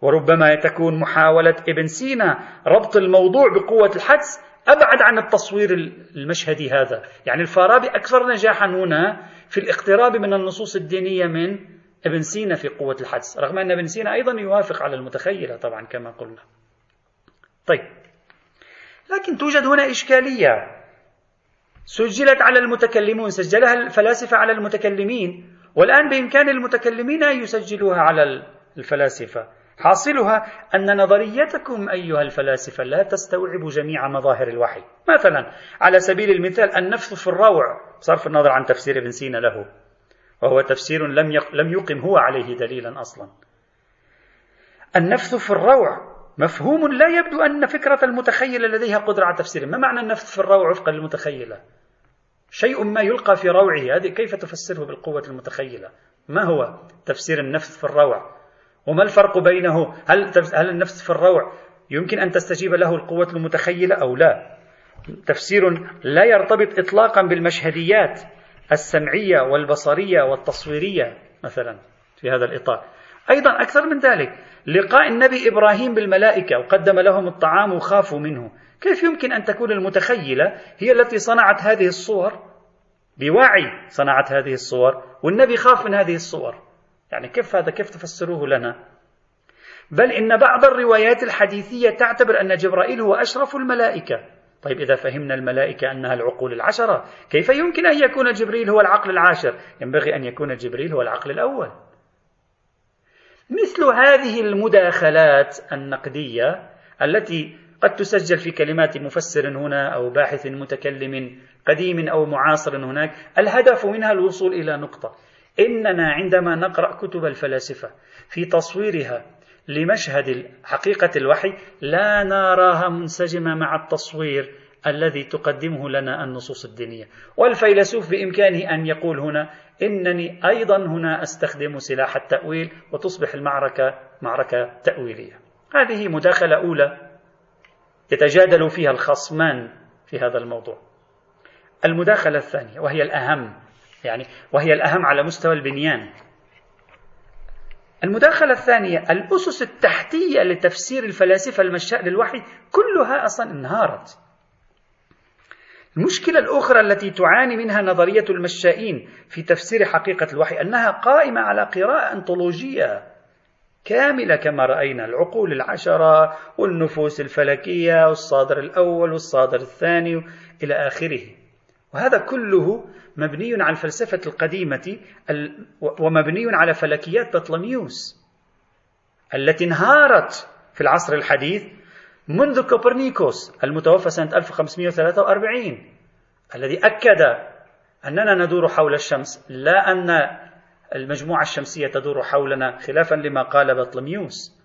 وربما تكون محاولة ابن سينا ربط الموضوع بقوة الحدس أبعد عن التصوير المشهدي هذا. يعني الفارابي أكثر نجاحا هنا في الاقتراب من النصوص الدينية من ابن سينا في قوة الحدس رغم أن ابن سينا أيضا يوافق على المتخيلة طبعا كما قلنا. طيب. لكن توجد هنا إشكالية. سجلت على المتكلمون سجلها الفلاسفة على المتكلمين والآن بإمكان المتكلمين أن يسجلوها على الفلاسفة. حاصلها أن نظريتكم أيها الفلاسفة لا تستوعب جميع مظاهر الوحي. مثلا على سبيل المثال النفث في الروع. بصرف النظر عن تفسير ابن سينا له. وهو تفسير لم لم يقم هو عليه دليلا أصلا. النفث في الروع مفهوم لا يبدو أن فكرة المتخيلة لديها قدرة على تفسيره ما معنى النفث في الروع وفقا للمتخيلة؟ شيء ما يلقى في روعه. هذه كيف تفسره بالقوة المتخيلة؟ ما هو تفسير النفث في الروع؟ وما الفرق بينه؟ هل, هل النفث في الروع يمكن أن تستجيب له القوة المتخيلة أو لا؟ تفسير لا يرتبط إطلاقا بالمشهديات السمعية والبصرية والتصويرية مثلا في هذا الإطار. أيضا أكثر من ذلك لقاء النبي إبراهيم بالملائكة وقدم لهم الطعام وخافوا منه. كيف يمكن أن تكون المتخيلة هي التي صنعت هذه الصور؟ بوعي صنعت هذه الصور والنبي خاف من هذه الصور. يعني كيف هذا؟ كيف تفسروه لنا؟ بل إن بعض الروايات الحديثية تعتبر أن جبرائيل هو أشرف الملائكة. طيب إذا فهمنا الملائكة أنها العقول العشرة كيف يمكن أن يكون جبريل هو العقل العاشر؟ ينبغي أن يكون جبريل هو العقل الأول. مثل هذه المداخلات النقدية التي قد تسجل في كلمات مفسر هنا أو باحث متكلم قديم أو معاصر هناك الهدف منها الوصول إلى نقطة. إننا عندما نقرأ كتب الفلاسفة في تصويرها لمشهد حقيقة الوحي لا نراها منسجمة مع التصوير الذي تقدمه لنا النصوص الدينية. والفيلسوف بإمكانه أن يقول هنا إنني أيضا هنا أستخدم سلاح التأويل وتصبح المعركة معركة تأويلية. هذه مداخلة أولى يتجادل فيها الخصمان في هذا الموضوع. المداخلة الثانية وهي الأهم يعني وهي الأهم على مستوى البنيان. المداخلة الثانية الأسس التحتية لتفسير الفلاسفة المشاء للوحي كلها أصلا انهارت. المشكلة الأخرى التي تعاني منها نظرية المشائين في تفسير حقيقة الوحي أنها قائمة على قراءة أنطولوجية كاملة كما رأينا العقول العشرة والنفوس الفلكية والصادر الأول والصادر الثاني إلى آخره. وهذا كله مبني على الفلسفة القديمة ومبني على فلكيات بطلميوس التي انهارت في العصر الحديث منذ كوبرنيكوس المتوفى سنة 1543 الذي أكد أننا ندور حول الشمس لا أن المجموعة الشمسية تدور حولنا خلافا لما قال بطلميوس.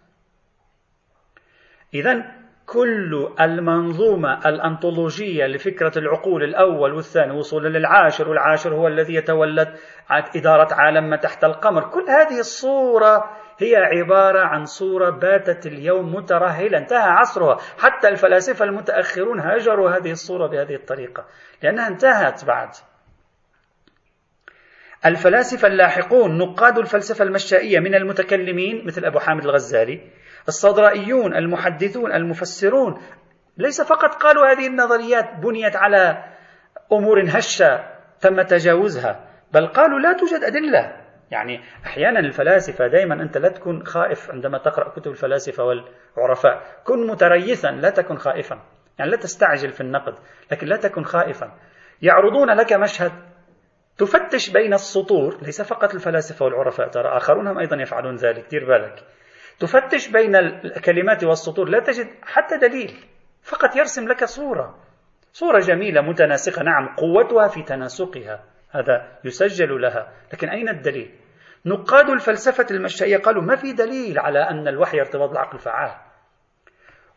إذا كل المنظومة الأنطولوجية لفكرة العقول الأول والثاني وصولا للعاشر والعاشر هو الذي يتولد إدارة عالم ما تحت القمر. كل هذه الصورة هي عبارة عن صورة باتت اليوم مترهلة انتهى عصرها. حتى الفلاسفة المتأخرون هاجروا هذه الصورة بهذه الطريقة لأنها انتهت بعد. الفلاسفة اللاحقون نقاد الفلسفة المشائية من المتكلمين مثل أبو حامد الغزالي الصدرائيون المحدثون المفسرون. ليس فقط قالوا هذه النظريات بنيت على أمور هشة تم تجاوزها بل قالوا لا توجد أدلة. يعني أحيانا الفلاسفة دائما أنت لا تكون خائف عندما تقرأ كتب الفلاسفة والعرفاء. كن متريثا لا تكن خائفا. يعني لا تستعجل في النقد لكن لا تكن خائفا. يعرضون لك مشهد تفتش بين السطور. ليس فقط الفلاسفة والعرفاء ترى آخرون هم أيضا يفعلون ذلك. دير بالك. تفتش بين الكلمات والسطور. لا تجد حتى دليل. فقط يرسم لك صورة. صورة جميلة متناسقة. نعم قوتها في تناسقها. هذا يسجل لها. لكن أين الدليل؟ نقاد الفلسفة المشائية قالوا ما في دليل على أن الوحي ارتباط العقل فعال.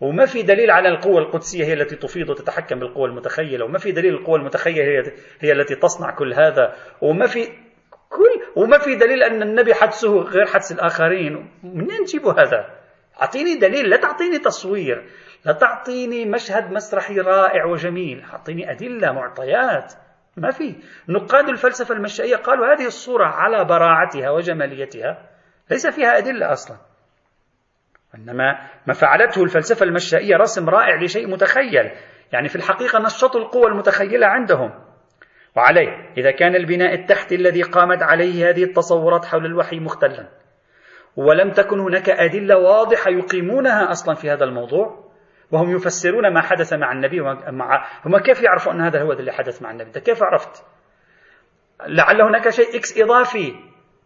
وما في دليل على القوة القدسية هي التي تفيض وتتحكم بالقوة المتخيلة. وما في دليل القوة المتخيلة هي, التي تصنع كل هذا. وما في كل وما في دليل أن النبي حدسه غير حدس الآخرين. منين تجيبوا هذا؟ أعطيني دليل لا تعطيني تصوير لا تعطيني مشهد مسرحي رائع وجميل أعطيني أدلة معطيات. ما في. نقاد الفلسفة المشائية قالوا هذه الصورة على براعتها وجماليتها ليس فيها أدلة أصلا. إنما ما فعلته الفلسفة المشائية رسم رائع لشيء متخيل. يعني في الحقيقة نشطوا القوى المتخيلة عندهم. وعليه. إذا كان البناء التحتي الذي قامت عليه هذه التصورات حول الوحي مختلا ولم تكن هناك أدلة واضحة يقيمونها أصلا في هذا الموضوع وهم يفسرون ما حدث مع النبي مع هم كيف يعرفوا أن هذا هو الذي حدث مع النبي؟ كيف عرفت؟ لعل هناك شيء إكس إضافي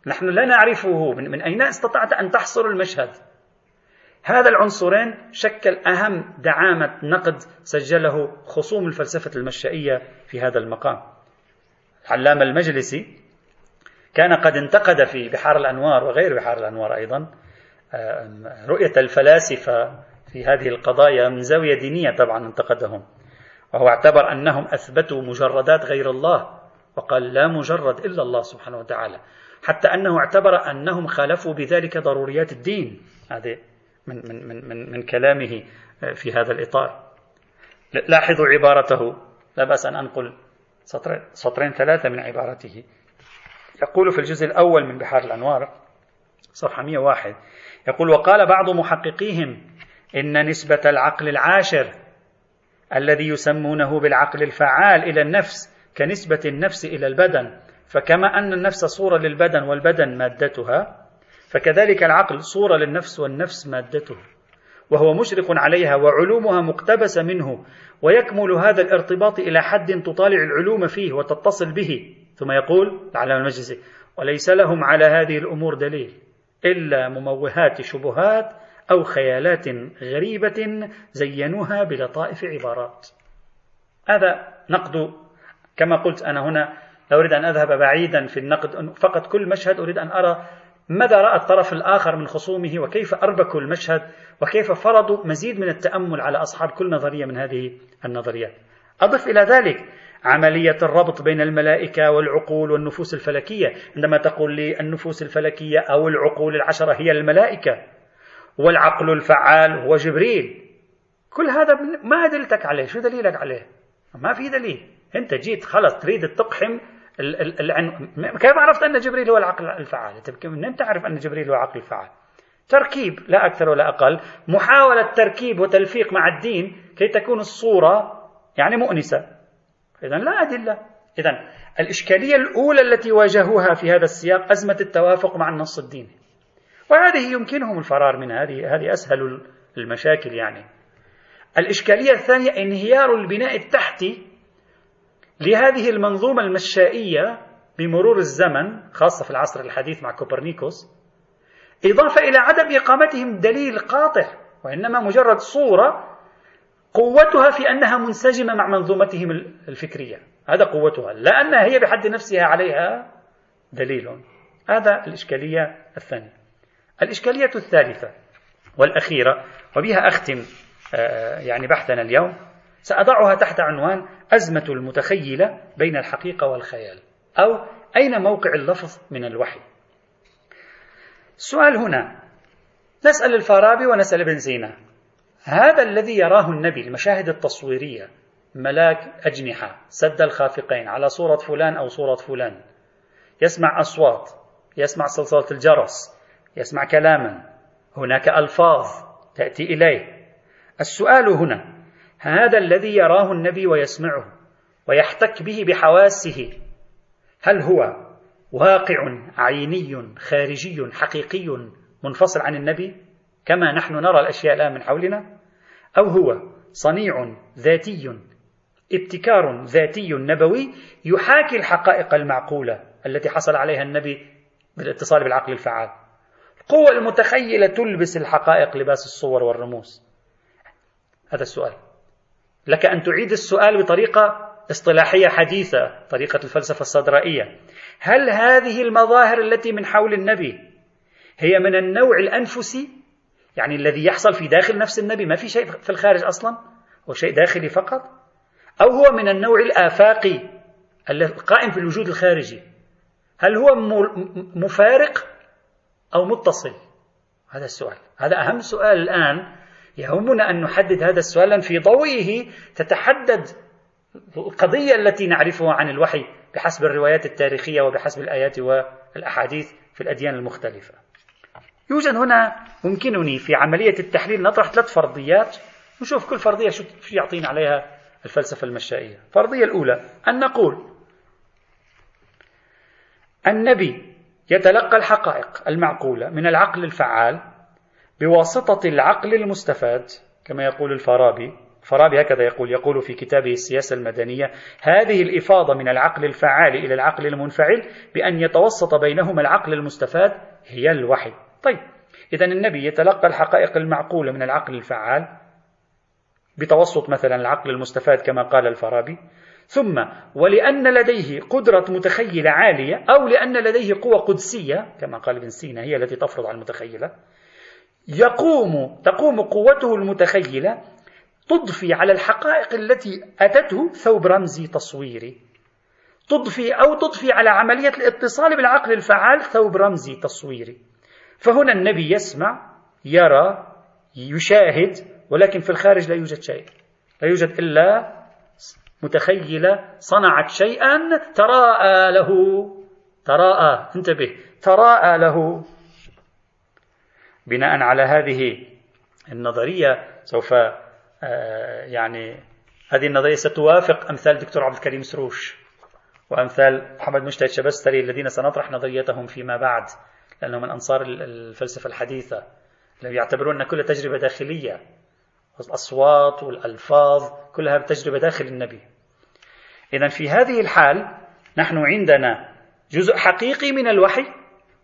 نحن لا نعرفه. من, من أين استطعت أن تحصر المشهد؟ هذا العنصرين شكل أهم دعامة نقد سجله خصوم الفلسفة المشائية في هذا المقام. العلامة المجلسي كان قد انتقد في بحار الأنوار وغير بحار الأنوار أيضا رؤية الفلاسفة في هذه القضايا من زاوية دينية طبعا انتقدهم. وهو اعتبر أنهم أثبتوا مجردات غير الله وقال لا مجرد إلا الله سبحانه وتعالى حتى أنه اعتبر أنهم خالفوا بذلك ضروريات الدين. هذه من, من, من, من, من كلامه في هذا الإطار. لاحظوا عبارته لا بأس أن أنقل سطرين, سطرين ثلاثة من عبارته. يقول في الجزء الأول من بحار الأنوار صفحة 101 يقول وقال بعض محققيهم إن نسبة العقل العاشر الذي يسمونه بالعقل الفعال إلى النفس كنسبة النفس إلى البدن فكما أن النفس صورة للبدن والبدن مادتها فكذلك العقل صورة للنفس والنفس مادته وهو مشرق عليها وعلومها مقتبسة منه ويكمل هذا الارتباط إلى حد تطالع العلوم فيه وتتصل به. ثم يقول العلامة المجلسي وليس لهم على هذه الأمور دليل إلا مموهات شبهات أو خيالات غريبة زينوها بلطائف عبارات. هذا نقد كما قلت أنا هنا لا أريد أن أذهب بعيدا في النقد فقط كل مشهد أريد أن أرى ماذا رأى الطرف الآخر من خصومه وكيف أربكوا المشهد وكيف فرضوا مزيد من التأمل على أصحاب كل نظرية من هذه النظريات؟ أضف إلى ذلك عملية الربط بين الملائكة والعقول والنفوس الفلكية عندما تقول لي النفوس الفلكية أو العقول العشرة هي الملائكة والعقل الفعال هو جبريل. كل هذا ما أدلتك عليه؟ شو دليلك عليه؟ ما في دليل. أنت جيت خلص تريد تقحم العن... كيف عرفت أن جبريل هو العقل الفعال؟ من تعرف أن جبريل هو العقل الفعال تركيب لا أكثر ولا أقل محاولة تركيب وتلفيق مع الدين كي تكون الصورة يعني مؤنسة. إذا لا أدلة. إذا الإشكالية الأولى التي واجهوها في هذا السياق أزمة التوافق مع النص الديني. وهذه يمكنهم الفرار منها هذه هذه أسهل المشاكل يعني. الإشكالية الثانية انهيار البناء التحتي لهذه المنظومة المشائية بمرور الزمن خاصة في العصر الحديث مع كوبرنيكوس إضافة إلى عدم إقامتهم دليل قاطع وإنما مجرد صورة قوتها في أنها منسجمة مع منظومتهم الفكرية. هذا قوتها لا أنها هي بحد نفسها عليها دليل. هذا الإشكالية الثانية. الإشكالية الثالثة والأخيرة وبها أختم آه، يعني بحثنا اليوم. سأضعها تحت عنوان أزمة المتخيلة بين الحقيقة والخيال أو أين موقع اللفظ من الوحي. السؤال هنا. نسأل الفارابي ونسأل ابن سينا هذا الذي يراه النبي المشاهد التصويرية ملاك أجنحة سد الخافقين على صورة فلان أو صورة فلان يسمع أصوات يسمع صلصلة الجرس يسمع كلاما هناك ألفاظ تأتي إليه. السؤال هنا هذا الذي يراه النبي ويسمعه ويحتك به بحواسه. هل هو واقع عيني خارجي حقيقي منفصل عن النبي كما نحن نرى الأشياء الآن من حولنا؟ أو هو صنيع ذاتي ابتكار ذاتي نبوي يحاكي الحقائق المعقولة التي حصل عليها النبي بالاتصال بالعقل الفعال؟ القوة المتخيلة تلبس الحقائق لباس الصور والرموز. هذا السؤال. لك أن تعيد السؤال بطريقة اصطلاحية حديثة طريقة الفلسفة الصدرائية. هل هذه المظاهر التي من حول النبي هي من النوع الأنفسي يعني الذي يحصل في داخل نفس النبي ما في شيء في الخارج أصلا؟ هو شيء داخلي فقط؟ أو هو من النوع الآفاقي القائم في الوجود الخارجي؟ هل هو مفارق أو متصل؟ هذا السؤال. هذا أهم سؤال الآن يهمنا أن نحدد هذا السؤال في ضوئه تتحدد القضية التي نعرفها عن الوحي بحسب الروايات التاريخية وبحسب الآيات والأحاديث في الأديان المختلفة. يوجد هنا يمكنني في عملية التحليل نطرح ثلاث فرضيات نشوف كل فرضية شو يعطينا عليها الفلسفة المشائية. الفرضية الأولى أن نقول النبي يتلقى الحقائق المعقولة من العقل الفعال بواسطة العقل المستفاد كما يقول الفارابي الفارابي هكذا يقول يقول في كتابه السياسة المدنية هذه الإفاضة من العقل الفعال إلى العقل المنفعل بأن يتوسط بينهما العقل المستفاد هي الوحي. طيب إذا النبي يتلقى الحقائق المعقولة من العقل الفعال بتوسط مثلا العقل المستفاد كما قال الفارابي. ثم ولأن لديه قدرة متخيلة عالية أو لأن لديه قوة قدسية كما قال ابن سينا هي التي تفرض على المتخيلة. يقوم تقوم قوته المتخيلة تضفي على الحقائق التي أتته ثوب رمزي تصويري تضفي أو تضفي على عملية الاتصال بالعقل الفعال ثوب رمزي تصويري فهنا النبي يسمع يرى يشاهد ولكن في الخارج لا يوجد شيء. لا يوجد إلا متخيلة صنعت شيئا تراءى له. تراءى انتبه تراءى له. بناء على هذه النظرية سوف آه، يعني هذه النظرية ستوافق أمثال دكتور عبد الكريم سروش وأمثال محمد مجتهد شبستري الذين سنطرح نظريتهم فيما بعد لأنهم من أنصار الفلسفة الحديثة يعتبرون أن كل تجربة داخلية الأصوات والألفاظ كلها تجربة داخل النبي. إذا في هذه الحال نحن عندنا جزء حقيقي من الوحي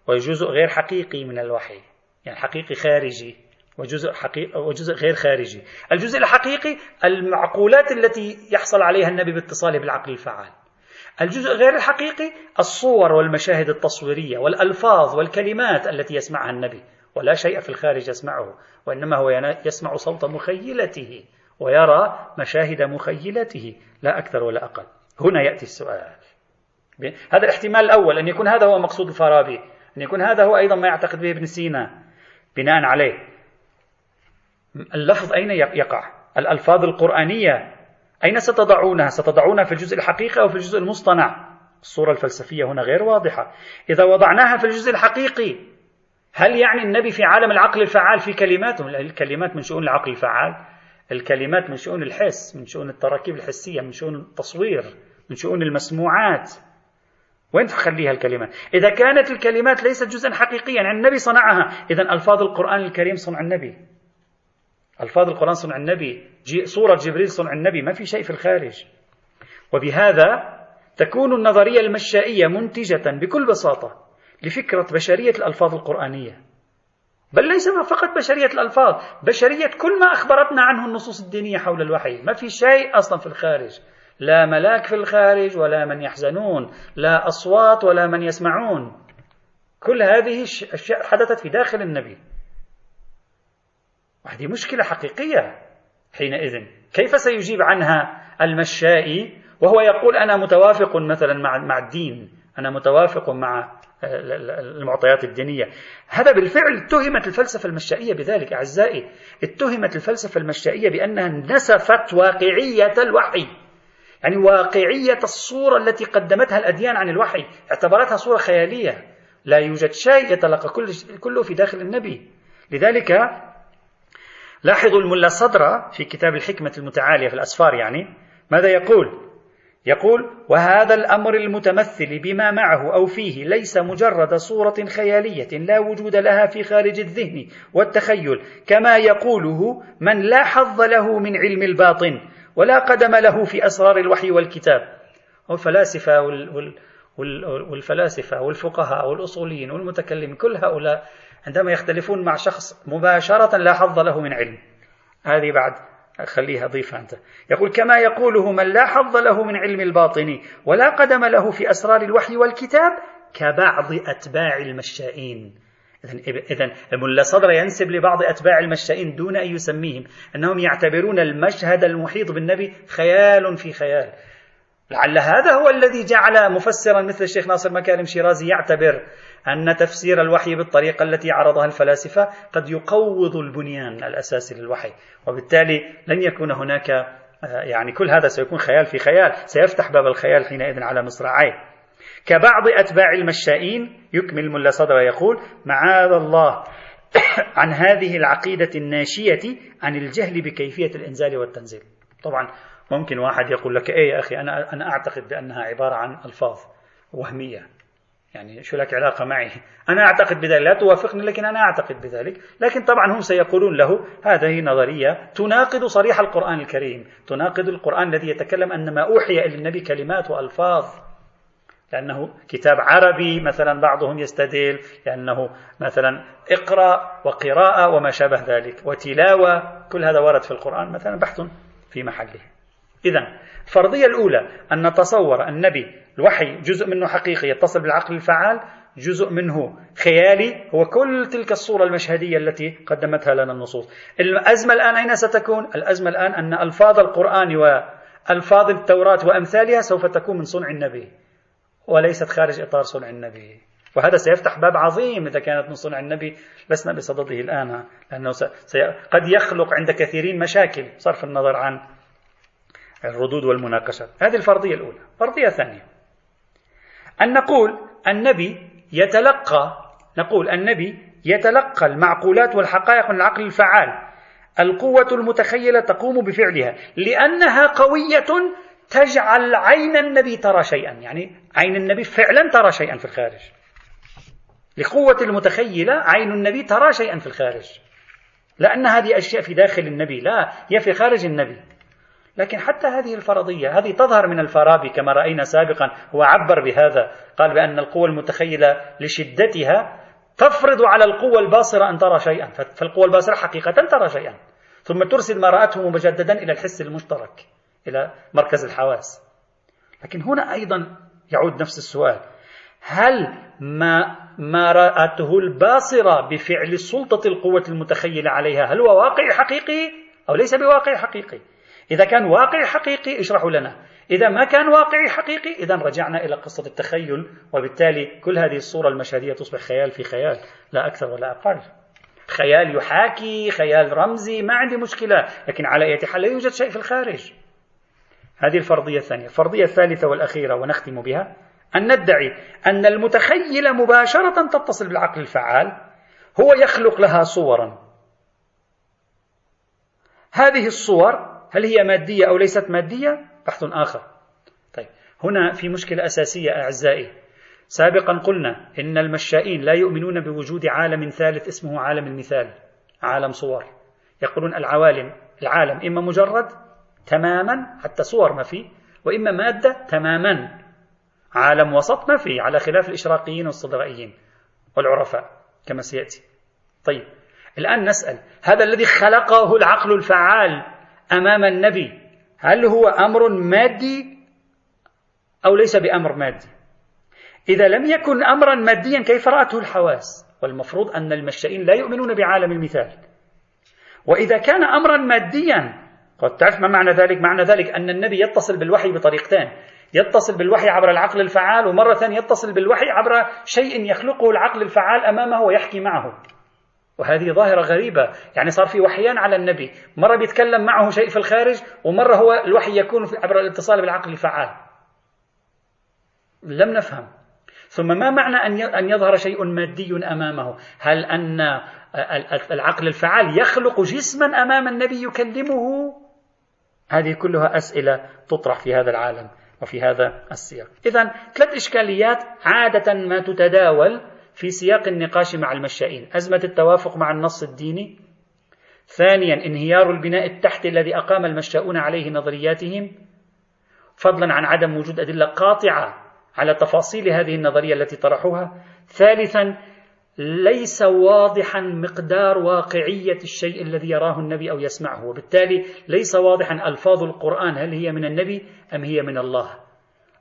وجزء غير حقيقي من الوحي. يعني حقيقي خارجي وجزء حقيقي وجزء غير خارجي. الجزء الحقيقي المعقولات التي يحصل عليها النبي باتصاله بالعقل الفعال. الجزء غير الحقيقي الصور والمشاهد التصويرية والألفاظ والكلمات التي يسمعها النبي. ولا شيء في الخارج يسمعه وإنما هو يسمع صوت مخيلته ويرى مشاهد مخيلته لا أكثر ولا أقل. هنا يأتي السؤال. هذا الاحتمال الأول أن يكون هذا هو مقصود الفارابي أن يكون هذا هو أيضا ما يعتقد به ابن سينا. بناء عليه. اللفظ أين يقع؟ الألفاظ القرآنية. أين ستضعونها؟ ستضعونها في الجزء الحقيقي أو في الجزء المصطنع؟ الصورة الفلسفية هنا غير واضحة. إذا وضعناها في الجزء الحقيقي هل يعني النبي في عالم العقل الفعال في كلمات؟ الكلمات من شؤون العقل الفعال. الكلمات من شؤون الحس من شؤون التراكيب الحسية من شؤون التصوير من شؤون المسموعات. وين تخليها الكلمات إذا كانت الكلمات ليست جزءا حقيقيا يعني النبي صنعها. إذا ألفاظ القرآن الكريم صنع النبي. ألفاظ القرآن صنع النبي. صورة جبريل صنع النبي. ما في شيء في الخارج. وبهذا تكون النظرية المشائية منتجة بكل بساطة لفكرة بشرية الألفاظ القرآنية. بل ليس فقط بشرية الألفاظ بشرية كل ما أخبرتنا عنه النصوص الدينية حول الوحي. ما في شيء أصلا في الخارج. لا ملاك في الخارج ولا من يحزنون لا أصوات ولا من يسمعون. كل هذه الأشياء حدثت في داخل النبي. وهذه مشكلة حقيقية حينئذ. كيف سيجيب عنها المشائي؟ وهو يقول أنا متوافق مثلا مع مع الدين أنا متوافق مع المعطيات الدينية. هذا بالفعل اتهمت الفلسفة المشائية بذلك أعزائي. اتهمت الفلسفة المشائية بأنها نسفت واقعية الوحي. يعني واقعية الصورة التي قدمتها الأديان عن الوحي اعتبرتها صورة خيالية. لا يوجد شيء يتلقى كل كله في داخل النبي. لذلك لاحظوا الملا صدرة في كتاب الحكمة المتعالية في الأسفار يعني ماذا يقول؟ يقول وهذا الأمر المتمثل بما معه أو فيه ليس مجرد صورة خيالية لا وجود لها في خارج الذهن والتخيل كما يقوله من لا حظ له من علم الباطن. ولا قدم له في أسرار الوحي والكتاب. والفلاسفه والفلاسفة والفقهاء والأصوليين والمتكلمين كل هؤلاء عندما يختلفون مع شخص مباشرة لا حظ له من علم. هذه بعد خليها ضيفها أنت. يقول كما يقوله من لا حظ له من علم الباطن ولا قدم له في أسرار الوحي والكتاب كبعض أتباع المشائين. إذا الملا صدر ينسب لبعض أتباع المشائين دون أن يسميهم أنهم يعتبرون المشهد المحيط بالنبي خيال في خيال. لعل هذا هو الذي جعل مفسرا مثل الشيخ ناصر مكارم شيرازي يعتبر أن تفسير الوحي بالطريقة التي عرضها الفلاسفة قد يقوض البنيان الأساسي للوحي وبالتالي لن يكون هناك آه، يعني كل هذا سيكون خيال في خيال سيفتح باب الخيال حينئذ على مصراعيه. كبعض أتباع المشائين يكمل ملا صدر ويقول معاذ الله عن هذه العقيدة الناشية عن الجهل بكيفية الإنزال والتنزيل. طبعا ممكن واحد يقول لك إيه يا أخي أنا أنا أعتقد بأنها عبارة عن ألفاظ وهمية. يعني شو لك علاقة معي؟ أنا أعتقد بذلك لا توافقني لكن أنا أعتقد بذلك. لكن طبعا هم سيقولون له هذه نظرية تناقض صريح القرآن الكريم تناقض القرآن الذي يتكلم أن ما أوحي إلى النبي كلمات وألفاظ. لأنه كتاب عربي مثلا بعضهم يستدل لأنه مثلا اقرأ وقراءة وما شابه ذلك وتلاوة كل هذا ورد في القرآن مثلا بحث في محله. إذا الفرضية الأولى أن نتصور النبي الوحي جزء منه حقيقي يتصل بالعقل الفعال جزء منه خيالي هو كل تلك الصورة المشهدية التي قدمتها لنا النصوص. الأزمة الآن أين ستكون؟ الأزمة الآن أن ألفاظ القرآن وألفاظ التوراة وأمثالها سوف تكون من صنع النبي. وليست خارج إطار صنع النبي. وهذا سيفتح باب عظيم إذا كانت من صنع النبي. لسنا بصدده الآن لأنه سي... قد يخلق عند كثيرين مشاكل صرف النظر عن الردود والمناقشات. هذه الفرضية الأولى. الفرضية الثانية أن نقول النبي يتلقى نقول النبي يتلقى المعقولات والحقائق من العقل الفعال. القوة المتخيلة تقوم بفعلها. لأنها قوية تجعل عين النبي ترى شيئا. يعني عين النبي فعلا ترى شيئا في الخارج. لقوة المتخيلة عين النبي ترى شيئا في الخارج. لأن هذه أشياء في داخل النبي لا هي في خارج النبي. لكن حتى هذه الفرضية هذه تظهر من الفارابي كما رأينا سابقا هو عبر بهذا. قال بأن القوة المتخيلة لشدتها تفرض على القوة الباصرة أن ترى شيئا. فالقوة الباصرة حقيقة ترى شيئا. ثم ترسل ما رأته مجددا إلى الحس المشترك. إلى مركز الحواس. لكن هنا أيضا يعود نفس السؤال. هل ما ما رأته الباصرة بفعل سلطة القوة المتخيلة عليها هل هو واقع حقيقي أو ليس بواقع حقيقي؟ إذا كان واقعي حقيقي اشرحوا لنا. إذا ما كان واقعي حقيقي إذا رجعنا إلى قصة التخيل وبالتالي كل هذه الصورة المشهدية تصبح خيال في خيال لا أكثر ولا أقل. خيال يحاكي خيال رمزي ما عندي مشكلة لكن على أي حال لا يوجد شيء في الخارج. هذه الفرضية الثانية. الفرضية الثالثة والأخيرة ونختم بها أن ندعي أن المتخيل مباشرة تتصل بالعقل الفعال هو يخلق لها صورا. هذه الصور هل هي مادية أو ليست مادية؟ بحث آخر. طيب هنا في مشكلة أساسية أعزائي. سابقا قلنا إن المشائين لا يؤمنون بوجود عالم ثالث اسمه عالم المثال عالم صور. يقولون العوالم العالم إما مجرد تماما حتى صور ما فيه وإما مادة تماما عالم وسط ما فيه على خلاف الإشراقيين والصدرائيين والعرفاء كما سيأتي. طيب الآن نسأل هذا الذي خلقه العقل الفعال أمام النبي هل هو أمر مادي أو ليس بأمر مادي؟ إذا لم يكن أمرا ماديا كيف رأته الحواس؟ والمفروض أن المشائين لا يؤمنون بعالم المثال. وإذا كان أمرا ماديا قد تعرف ما معنى ذلك؟ معنى ذلك أن النبي يتصل بالوحي بطريقتين. يتصل بالوحي عبر العقل الفعال ومرة ثانية يتصل بالوحي عبر شيء يخلقه العقل الفعال أمامه ويحكي معه. وهذه ظاهرة غريبة. يعني صار في وحيان على النبي. مرة بيتكلم معه شيء في الخارج ومرة هو الوحي يكون عبر الاتصال بالعقل الفعال. لم نفهم. ثم ما معنى أن يظهر شيء مادي أمامه؟ هل أن العقل الفعال يخلق جسما أمام النبي يكلمه؟ هذه كلها أسئلة تطرح في هذا العالم وفي هذا السياق. إذا ثلاث إشكاليات عادة ما تتداول في سياق النقاش مع المشائين. أزمة التوافق مع النص الديني. ثانيا انهيار البناء التحتي الذي أقام المشاؤون عليه نظرياتهم. فضلا عن عدم وجود أدلة قاطعة على تفاصيل هذه النظرية التي طرحوها. ثالثا ليس واضحا مقدار واقعية الشيء الذي يراه النبي أو يسمعه. وبالتالي ليس واضحا ألفاظ القرآن هل هي من النبي أم هي من الله.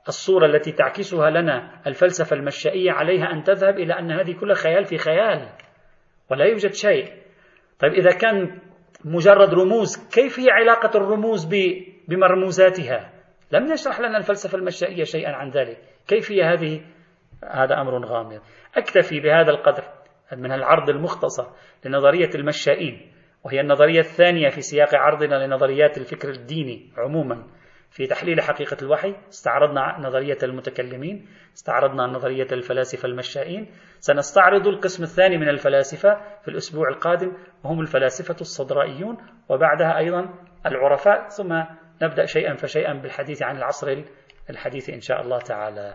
الصورة التي تعكسها لنا الفلسفة المشائية عليها أن تذهب إلى أن هذه كلها خيال في خيال ولا يوجد شيء. طيب إذا كان مجرد رموز كيف هي علاقة الرموز بمرموزاتها؟ لم يشرح لنا الفلسفة المشائية شيئا عن ذلك. كيف هي هذه هذا أمر غامض. أكتفي بهذا القدر من العرض المختصر لنظرية المشائين وهي النظرية الثانية في سياق عرضنا لنظريات الفكر الديني عموما. في تحليل حقيقة الوحي استعرضنا نظرية المتكلمين استعرضنا نظرية الفلاسفة المشائين. سنستعرض القسم الثاني من الفلاسفة في الأسبوع القادم وهم الفلاسفة الصدرائيون وبعدها أيضا العرفاء. ثم نبدأ شيئا فشيئا بالحديث عن العصر الحديث إن شاء الله تعالى.